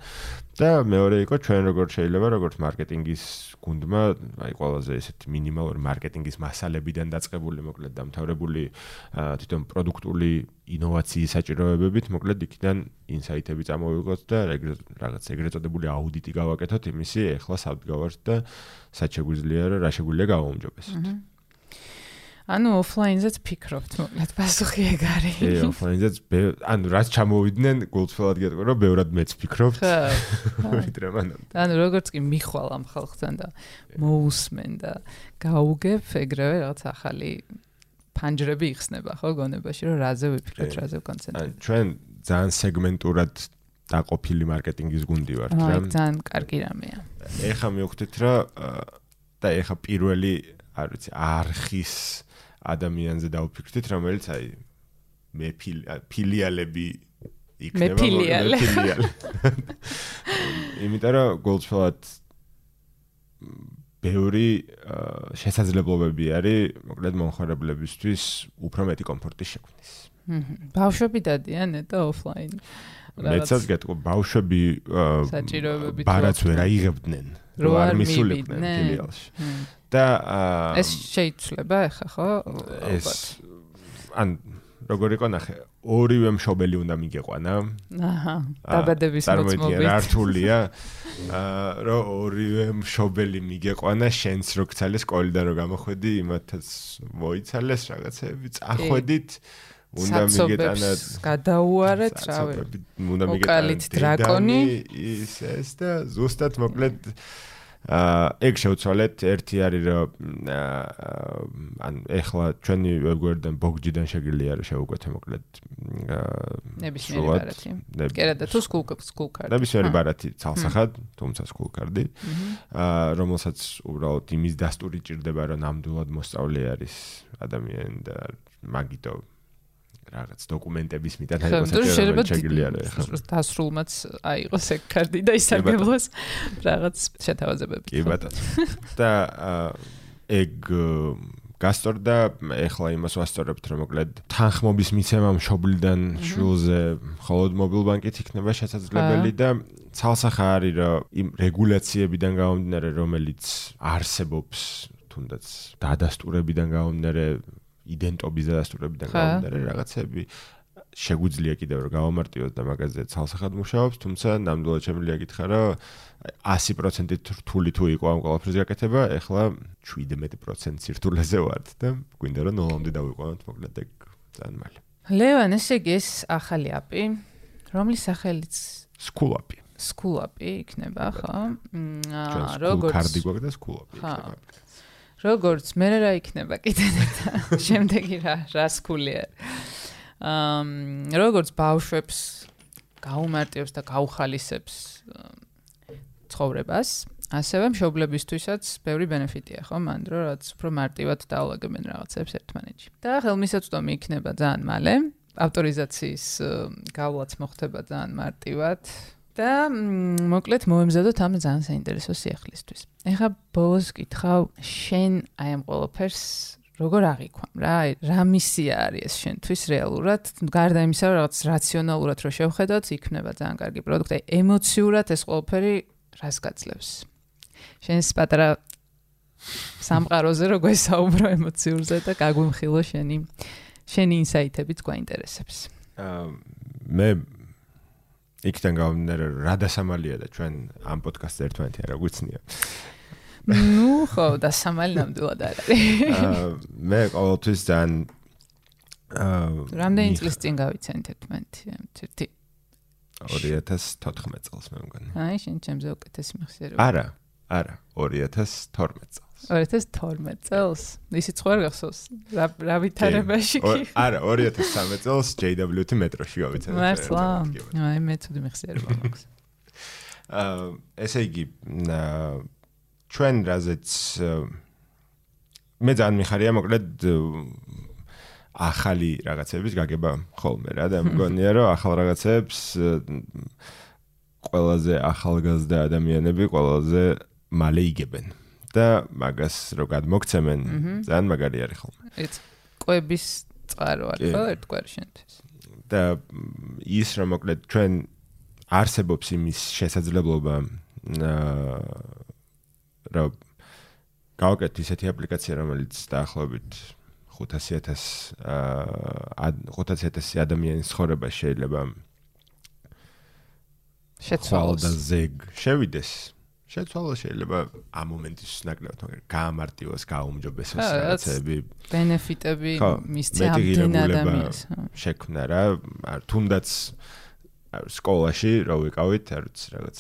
Speaker 3: და მეორე იყო ჩვენ როგორ შეიძლება როგორც მარკეტინგის გუნდმა აი ყველაზე ესეთ მინიმალური მარკეტინგის მასალებიდან დაწყებული მოკლედ დამთავრებული თვითონ პროდუქტული ინოვაციის საჭიროებებით მოკლედ იქიდან ინსაიტები წამოვიღოთ და რაღაც ეგრეთ წოდებული აუდიტი გავაკეთოთ იმისი ეხლა საბდგავართ და საჩ შეგვიძლია რა შეგვიძლია გავაუმჯობესოთ აჰა
Speaker 1: ანუ ოფლაინზეც ფიქრობთ, მოკლედ პასუხი ეგ არის.
Speaker 3: კი, ოფლაინზეც ანუ რაც ჩამოვიდნენ, გულწრფელად გეტყვი, რომ ბევრად მეც ფიქრობთ. ხო. ვიდრე მანამდე.
Speaker 1: ანუ როგორც კი მიხვალ ამ ხალხთან და მოусმენ და გაუგებ ეგრევე რაღაც ახალი ფანჯრები იხსნება, ხო, გონებაში, რომ რაზე ვიფიქრეთ, რაზე ვკონცენტრირდეთ.
Speaker 3: ანუ ჩვენ ძალიან სეგმენტურად დაყოფილი მარკეტინგის გუნდი ვართ, რა.
Speaker 1: აი, ძალიან კარგი რამეა.
Speaker 3: ეხა მივხვდით, რომ და ეხა პირველი არ ვიცი, არხის ადამიანზე დავფიქრდით, რომელიც აი მე ფილიალები
Speaker 1: იქნება მე ფილიალე.
Speaker 3: იმიტომ რომ გოლდსფელად ბევრი შესაძლებლობები არის, მოკლედ მომხარებლებისთვის უფრო მეტი კომფორტი შექმნის.
Speaker 1: ბავშვები დადიან და ოფლაინ.
Speaker 3: მეცაც გეტყვი, ბავშვები
Speaker 1: საჭიროებები
Speaker 3: ბარაც ვერ აიღებდნენ.
Speaker 1: რო არ
Speaker 3: მისულიყვნენ ფილიალში. და
Speaker 1: ეს შეიძლება ახლა ხო?
Speaker 3: ეს ან როგორ იყო ნახე ორივე მშობელი უნდა მიგეყვანა.
Speaker 1: აჰა დაბადების მოწმობით
Speaker 3: რა რთულია აა რომ ორივე მშობელი მიგეყვანა შენს რო გცალე სკოლიდან რო გამოხვედი იმათაც მოიცალეს რაღაცები წახვედით უნდა მიგეტანათ
Speaker 1: გადაუარეთ რავი
Speaker 3: უნდა მიგეტანათ დრაკონი ის ეს და ზუსტად მოკლედ აა ეგ შევცვალეთ ერთი არის რომ ან ეხლა ჩვენი ვებგვერდიდან ბოგჯიდან შეგიძლია რომ შევუკვეთე მოკლედ
Speaker 1: ნებისმიერი ბარათი. კერა და თუ სკულ სკულ კარდი.
Speaker 3: ნებისმიერი ბარათი ცალსახად, თუმცა სკულ კარდი. აა რომელსაც უბრალოდ იმის დასტური ჭირდება რომ ნამდვილად მოსწავლე არის ადამიანი და მაგიტო რაღაც დოკუმენტების მიტად
Speaker 1: აიღოს შეიძლება დასრულმაც აიღოს ეგ კარდი და ისარგებლოს რაღაც შეთავაზებები.
Speaker 3: კი ბატონო. და ეგ გასტორდა ეხლა იმას ვასწორებთ რომ მოკლედ თანხმობის მიცემა მშობლიდან შულზე მხოლოდ მობილ ბანკით იქნება შესაძლებელი და ცალსახა არის რომ იმ რეგულაციებიდან გამომდინარე რომელიც არსებობს თუნდაც დადასტურებიდან გამომდინარე იდენტობის დადასტურებიდან გამომდინარე რაღაცები შეგვიძლია კიდევ რომ გავამარტივოთ და მაგაზე ცალსახად მუშაობს, თუმცა ნამდვილად შემიძლია გითხრა, რომ 100%-ით რთული თუ იყო ამ ყველაფერზე გაკეთება, ეხლა 17% სირთულეზე ვართ და გვინდა რომ ნოლამდე დავიყვანოთ მოკლედ ეგ ძალიან მალე.
Speaker 1: ლევან, ესე იგი ეს ახალი აპი, რომლის სახელიც
Speaker 3: სკულაპი.
Speaker 1: სკულაპი იქნება, ხო?
Speaker 3: აა როგორც კარდი გვაქვს და სკულაპი იქნება.
Speaker 1: როგორც მე რა იქნება კიდე და შემდეგი რა რა სკულია. აა როგორც ბავშვებს გაუმარტივებს და გაუხალისებს ცხოვრებას, ასევე მშობლებისთვისაც ბევრი ბენეფიტია, ხო, მან დრო რაც უფრო მარტივად დაალაგებენ რაღაცებს ერთმანეთში. და ხელმისაწვდომი იქნება ძალიან მალე. ავტორიზაციის გავლაც მოხდება ძალიან მარტივად და მოკლედ მოემზადოთ ამ ძალიან საინტერესო სიახლისთვის. ეხლა ბოლოს კითხავ, შენ აი ამ ყველაფერს როგორ აღიქვამ რა? აი რა მისია არის ეს შენთვის რეალურად? გარდა იმისა, რაღაც რაციონალურად რო შევხედოთ, იქნება ძალიან კარგი პროდუქტი. აი ემოციურად ეს ყველაფერი რას გაძლევს? შენს პატარა სამყაროზე რო გვესაუბრო ემოციურზე და გაგვიმხილო შენი შენი ინსაიტებიც გვაინტერესებს.
Speaker 3: აა მე იქიდან გამომდინარე რა დასამალია და ჩვენ ამ პოდკასტზე ერთმანეთი არ გვიცნია.
Speaker 1: ნუ ხო და სამალი ნამდვილად არ არის.
Speaker 3: აა მე ყოველთვის ძალიან
Speaker 1: აა რამდენი წლის წინ გავიცანით ერთმანეთი? ერთი
Speaker 3: 2014 წელს მე მგონი.
Speaker 1: აი შენ ჩემზე უკეთესი მიხსიერება.
Speaker 3: არა, არა, 2012 წელს.
Speaker 1: 2012 წელს? ისიც ხო არ გახსოვს? რა რა ვითარებაში კი?
Speaker 3: არა, 2013 წელს JWT მეტროში გავიცანით.
Speaker 1: მართლა? აი მე თვითონ მიხსიერება მაქვს.
Speaker 3: აა ესე იგი ჩვენ რაზეც მე ძალიან მიხარია მოკლედ ახალი რაღაცების გაგება ხოლმე რა და მგონია რომ ახალ რაღაცებს ყველაზე ახალგაზრდა ადამიანები ყველაზე მალე იგებენ და მაგას რო გადმოგცემენ ძალიან მაგარი არის ხოლმე.
Speaker 1: ეს ყვების წყარო არის ხო ერთგვარი შენთვის.
Speaker 3: და ის რომ მოკლედ ჩვენ არსებობს იმის შესაძლებლობა აა რომ გავაკეთე ისეთი აპლიკაცია, რომელიც დაახლოებით 500000 აა 500000 ადამიანის ცხოვრება შეიძლება შეცვალოს და ზეგ შევიდეს. შეცვალოს შეიძლება ამ მომენტის ნაკლებად, მაგრამ გაამარტივოს, გაუმჯობესოს რაღაცები,
Speaker 1: ბენეფიტები მისცე ამდენ ადამიანს.
Speaker 3: შექმნა რა, თუნდაც სკოლაში რა ვიყავით, არ ვიცი, რაღაც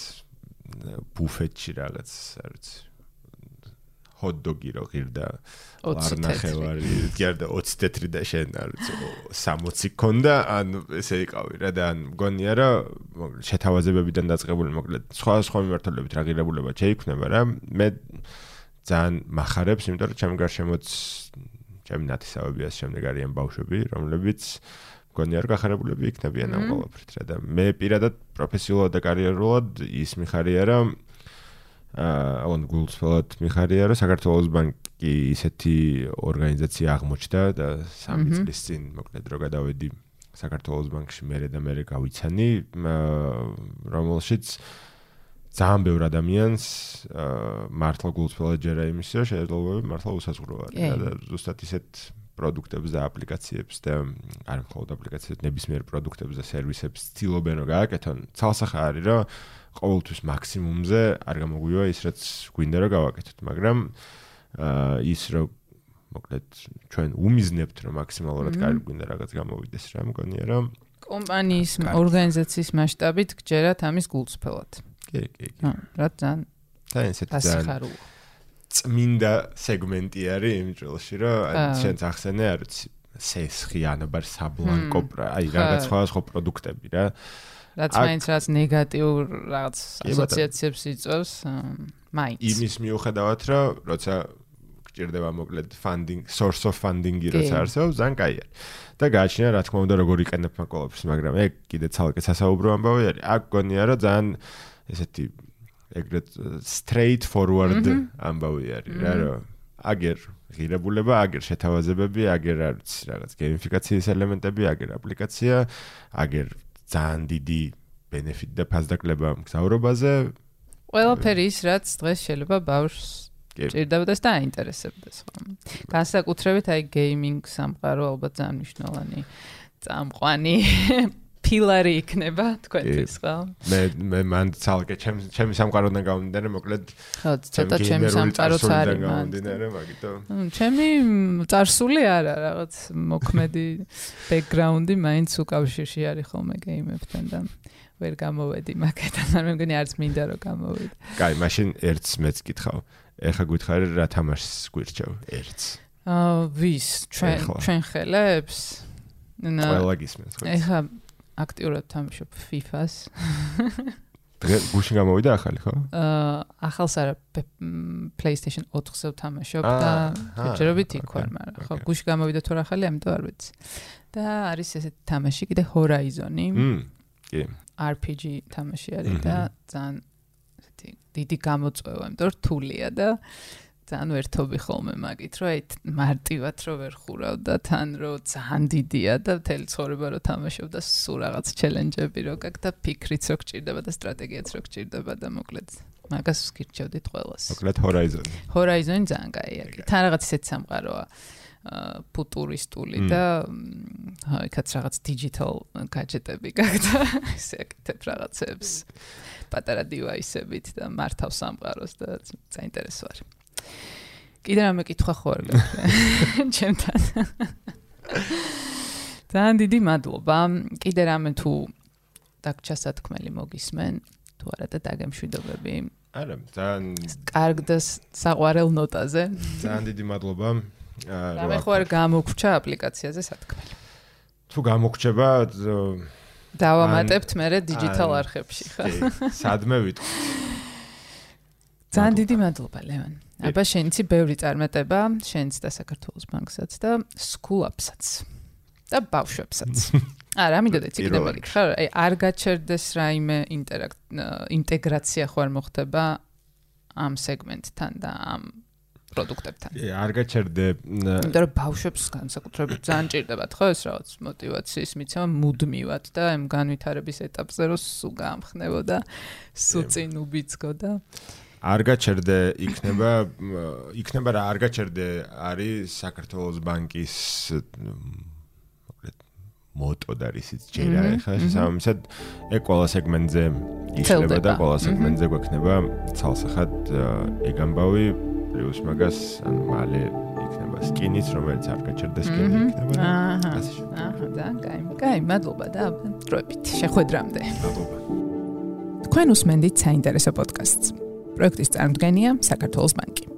Speaker 3: ბუფეტში რაღაც, არ ვიცი, ჰოთ-დოგი რო ღირდა 20 ნახევარი გიარდა 20 თეთრი და შენ არ ვიცი 60 ქონდა ან ესე იყავი რა და ან მგონია რა შეთავაზებებიდან დაწყებული მოკლედ სხვა სხვა მიმართულებით რა ღირებულება შეიქმნება რა მე ძალიან מחარებს იმიტომ რომ ჩემ გარშემოც ჩემი ნათესავები ასე შემდეგ არიან ბავშვები რომლებიც გონია რომ გახარებულები იქნებიან ამ ყველაფრით რა და მე პირადად პროფესიულად და კარიერულად ის მიხარია რომ აა on გულწრფელად მიხარია რომ საქართველოს ბანკი ისეთი ორგანიზაცია აღმოჩნდა და სამი წლის წინ მოკლედ რო გადავედი საქართველოს ბანკში მე და მე გავიცანი რომელშიც ძალიან ბევრ ადამიანს მართლა გულწრფელად ჯერა იმისო შეიძლება მართლა უსაზღვრო არის და ზუსტად ისეთ პროდუქტებს და აპლიკაციებს და არ მხოლოდ აპლიკაციებს, ნებისმიერ პროდუქტებს და სერვისებს ცდილობენ რომ გააკეთონ. ცალსახა არის რომ ყოველთვის მაქსიმუმზე არ გამოგვივა ის რაც გვინდა რომ გავაკეთოთ, მაგრამ ის რომ მოკლედ ჩვენ უმიზნებთ რომ მაქსიმალურად კარგი გვინდა რაღაც გამოვიდეს რა მგონია რომ
Speaker 1: კომპანიის ორგანიზაციის მასშტაბით გჯერათ ამის გულწრფელად.
Speaker 3: კი, კი, კი.
Speaker 1: რა ძალიან
Speaker 3: ძალიან ესეთი ძალიან წმინდა სეგმენტი არის იმ ჭრილში, რომ შენც ახსენე არ ვიცი, სესხი ანაბარ საბლანკო, აი რაღაც სხვა სხვა პროდუქტები რა.
Speaker 1: რაც მაინც რაც ნეგატიურ რაღაც ასოციაციებს იწვევს, მაინც.
Speaker 3: იმის მიუხედავად, რომ როცა გჭირდება მოკლედ funding, source of funding-ი როცა არსებობს, ძალიან კაი არის. და გააჩნია რა თქმა უნდა როგორ იყენებ მაგ მაგრამ ეგ კიდე ცალკე სასაუბრო ამბავი არის. აქ გონია რომ ძალიან ესეთი ეგრეთ straight forward ამბავი არის რა რომ აგერ ღირებულება, აგერ შეთავაზებები, აგერ არის რაღაც გეიმიფიკაციის ელემენტები, აგერ აპლიკაცია, აგერ ძალიან დიდი benefit და ფასდაკლება მგზავრობაზე.
Speaker 1: ყველაფერი ის რაც დღეს შეიძლება ბავშვს ჭირდებოდეს და აინტერესებდეს ხო. განსაკუთრებით აი gaming სამყარო ალბათ ძალიან მნიშვნელოვანი წამყვანი ფილარი იქნება თქვენთვის ხო?
Speaker 3: მე მე მან ცალკე ჩემ ჩემი სამყაროდან გამომდინარე მოკლედ
Speaker 1: ხო ცოტა ჩემი სამყაროც არის
Speaker 3: გამომდინარე მაგითო
Speaker 1: ჩემი წარსული არა რაღაც მოქმედი ბექგრაუნდი მაინც უკავშირში არის ხოლმე გეიმებთან და ვერ გამოვედი მაგეთან არ მეგონი არც მინდა რომ გამოვიდე.
Speaker 3: კაი, მაშინ ერთს მეც გითხავ. ეხა გითხარი რა თამაშს გვირჩევ ერთს.
Speaker 1: აა ვის ჩვენ ჩვენ ხელებს?
Speaker 3: ყველა გისმენს ხო?
Speaker 1: ეხა აქტიურად თამაშობ FIFA-ს.
Speaker 3: დღე გუშინ გამოვიდა ახალი ხო?
Speaker 1: აა ახალს არა PlayStation 4-ზე ვთამაშობ და ჯერობით იქ ვარ, მაგრამ ხო გუშინ გამოვიდა თუ ახალი, ამიტომ არ ვიცი. და არის ესეთი თამაში კიდე Horizon-ი. მმ კი. RPG თამაში არის და ძალიან ესეთი დიდი გამოწვევა, იმიტომ რთულია და ძალიან ვერთობი ხოლმე მაგით, რომ აი მარტივად რო ვერ ხურავ და თან რო ძალიან დიდია და მთელი ცხოვრება რო თამაშობ და სულ რაღაც ჩელენჯები რო გაქვს და ფიქრიც რო გჭირდება და სტრატეგიაც რო გჭირდება და მოკლედ მაგას ვსკირჩევდით ყველას.
Speaker 3: მოკლედ Horizon.
Speaker 1: Horizon ძალიან კაია. თან რაღაც ისეთ სამყაროა. აა ფუტურისტული და აი კაც რაღაც digital gadget-ები გაქვს და ისე აკეთებ რაღაცებს პატარა device-ებით და მართავ სამყაროს და საინტერესო არის. კიდე რამე კითხვა ხო არ გაქვს ჩემთან. ძალიან დიდი მადლობა. კიდე რამე თუ დაგჩასათქმელი მოგისმენ თუ არა და დაგემშვიდობები.
Speaker 3: არა ძალიან
Speaker 1: კარგ და საყვარელ ნოტაზე.
Speaker 3: ძალიან დიდი მადლობა.
Speaker 1: რამე ხო არ გამოგვრჩა აპლიკაციაზე სათქმელი?
Speaker 3: თუ გამოგვრჩება
Speaker 1: დავამატებთ მე დიჯიტალ არხებში ხა
Speaker 3: სადმე ვიტყვი
Speaker 1: ძალიან დიდი მადლობა ლევან აბა შენცი ბევრი წარმატება, შენც და საქართველოს ბანკსაც და სკულაფსაც და ბავშვებსაც. არა, მიდოდეთ იქ დამელი. ხარ, აი არ გაჩერდეს რაიმე ინტეგრაცია ხო არ მოხდება ამ სეგმენტთან და ამ პროდუქტებთან.
Speaker 3: არ გაჩერდე.
Speaker 1: იმიტომ რომ ბავშვებს განსაკუთრებით ძალიან ჭირდებათ ხო ეს რაღაც мотивაციის მიცემა მუდმივად და ამ განვითარების ეტაპზე რომ სულ გამხნევო და სულ წინ უბიძგო და
Speaker 3: არ გაჩერდე იქნება იქნება რა არ გაჩერდე არის საქართველოს ბანკის მოკლედ მოტო და ისიც ჯერა ხა შესაბამისად ეგ ყველა სეგმენტზე იქნება და ყველა სეგმენტზე გვექნება ცალსახად ეგ ამბავი პლუს მაგას ან მალე იქნება სკინიც რომელიც არ გაჩერდა სკინი იქნება
Speaker 1: აჰა აჰა და კაი კაი მადლობა და დროებით შეხვედრამდე.
Speaker 3: მადლობა.
Speaker 1: თქვენ უსმენთ საინტერესო პოდკასტს პროექტის წარმოდგენია საქართველოს ბანკი.